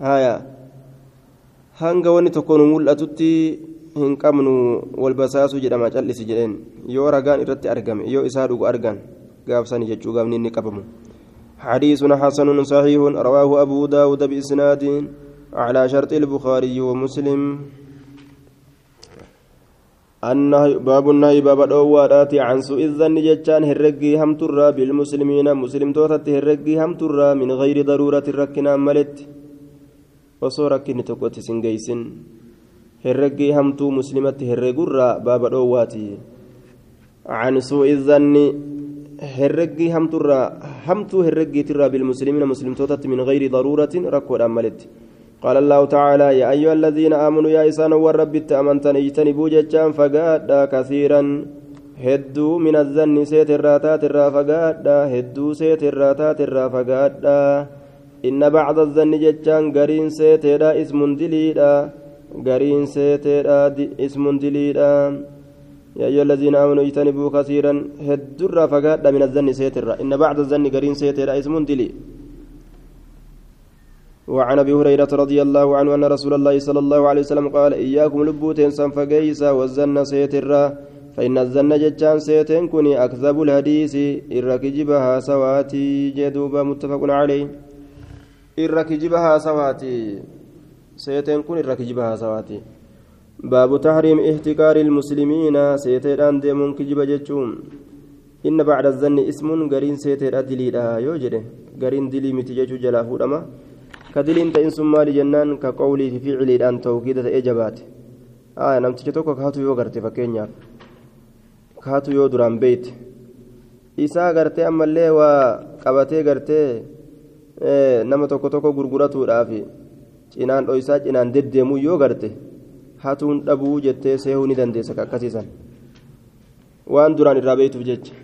هايا هنغا وني تكون ملتتي hin qabnu wal basaasuu jedhama callisi jedheen. Yoo ragaan irratti argame yoo isaa dhugu argan gaafsani jechuu gaafni inni qabamu. حديث حسن صحيح رواه أبو داود بإسناد على شرط البخاري ومسلم باب النهي باب الأوادات عن سوء الظن جتان هرقي هم ترى بالمسلمين. مسلم توتت هرقي هم ترى من غير ضرورة ركنا ملت. وصورك نتقوت سنجيسن. herreggii hamtuu muslimatti herregurraa baaba dhoowwaati عن سوء الظن herreggii hamturraa hamtuu herreggiitirraa bilmuslimiina muslimtootatti من غير ضرورة ركود أملت قال الله تعالى يا أيها الذين آمنوا يا إسان والرب أمنتن اجتنبوا ججان فقادا كثيرا. هدو من الظن سيت الراتات الرافقادا هدو سيت الراتات الرافقادا إن بعض الظن ججان قرين سيت اسم دليلا قرين سيتيرا اسم دليلا يا أيها الذين آمنوا اجتنبوا كثيرا. هدر فقاد من الظن سيترا إن بعد الظن قرين سيتيرا اسم دلي وعن ابي هريره رضي الله عنه ان رسول الله صلى الله عليه وسلم قال اياكم لبوتين سنفقيسا والزن سيترا فان الزن ججان سيتين كوني اكذب الحديث الركجبها سواتي جدوبا متفق عليه الركجبها سواتي seeteen kun irra kijiba haasawaati baabu tahriim ihtiqaari ilmuslimiina seeteedhaan deemuun kijiba jechuun inna bacda zanni ismuun gariin seeteedha diliidha yoo jedhe gariin dilii miti fuudhama ka diliin ta'in sun maali jennaan ka qawlii fi ficiliidhaan tawkiida ta'ee jabaate aya namticha tokko kaatu yoo garte fakkeenyaaf kaatu yoo duraan beeyte isaa gartee ammallee waa qabatee gartee nama tokko tokko gurguratuudhaafi cinaan dhoysaa cinaan deddeemuu yoo garte hatuun dhabuu jettee seehuu ni dandeessa akkasiisan waan duraan irraa beeytuuf jecha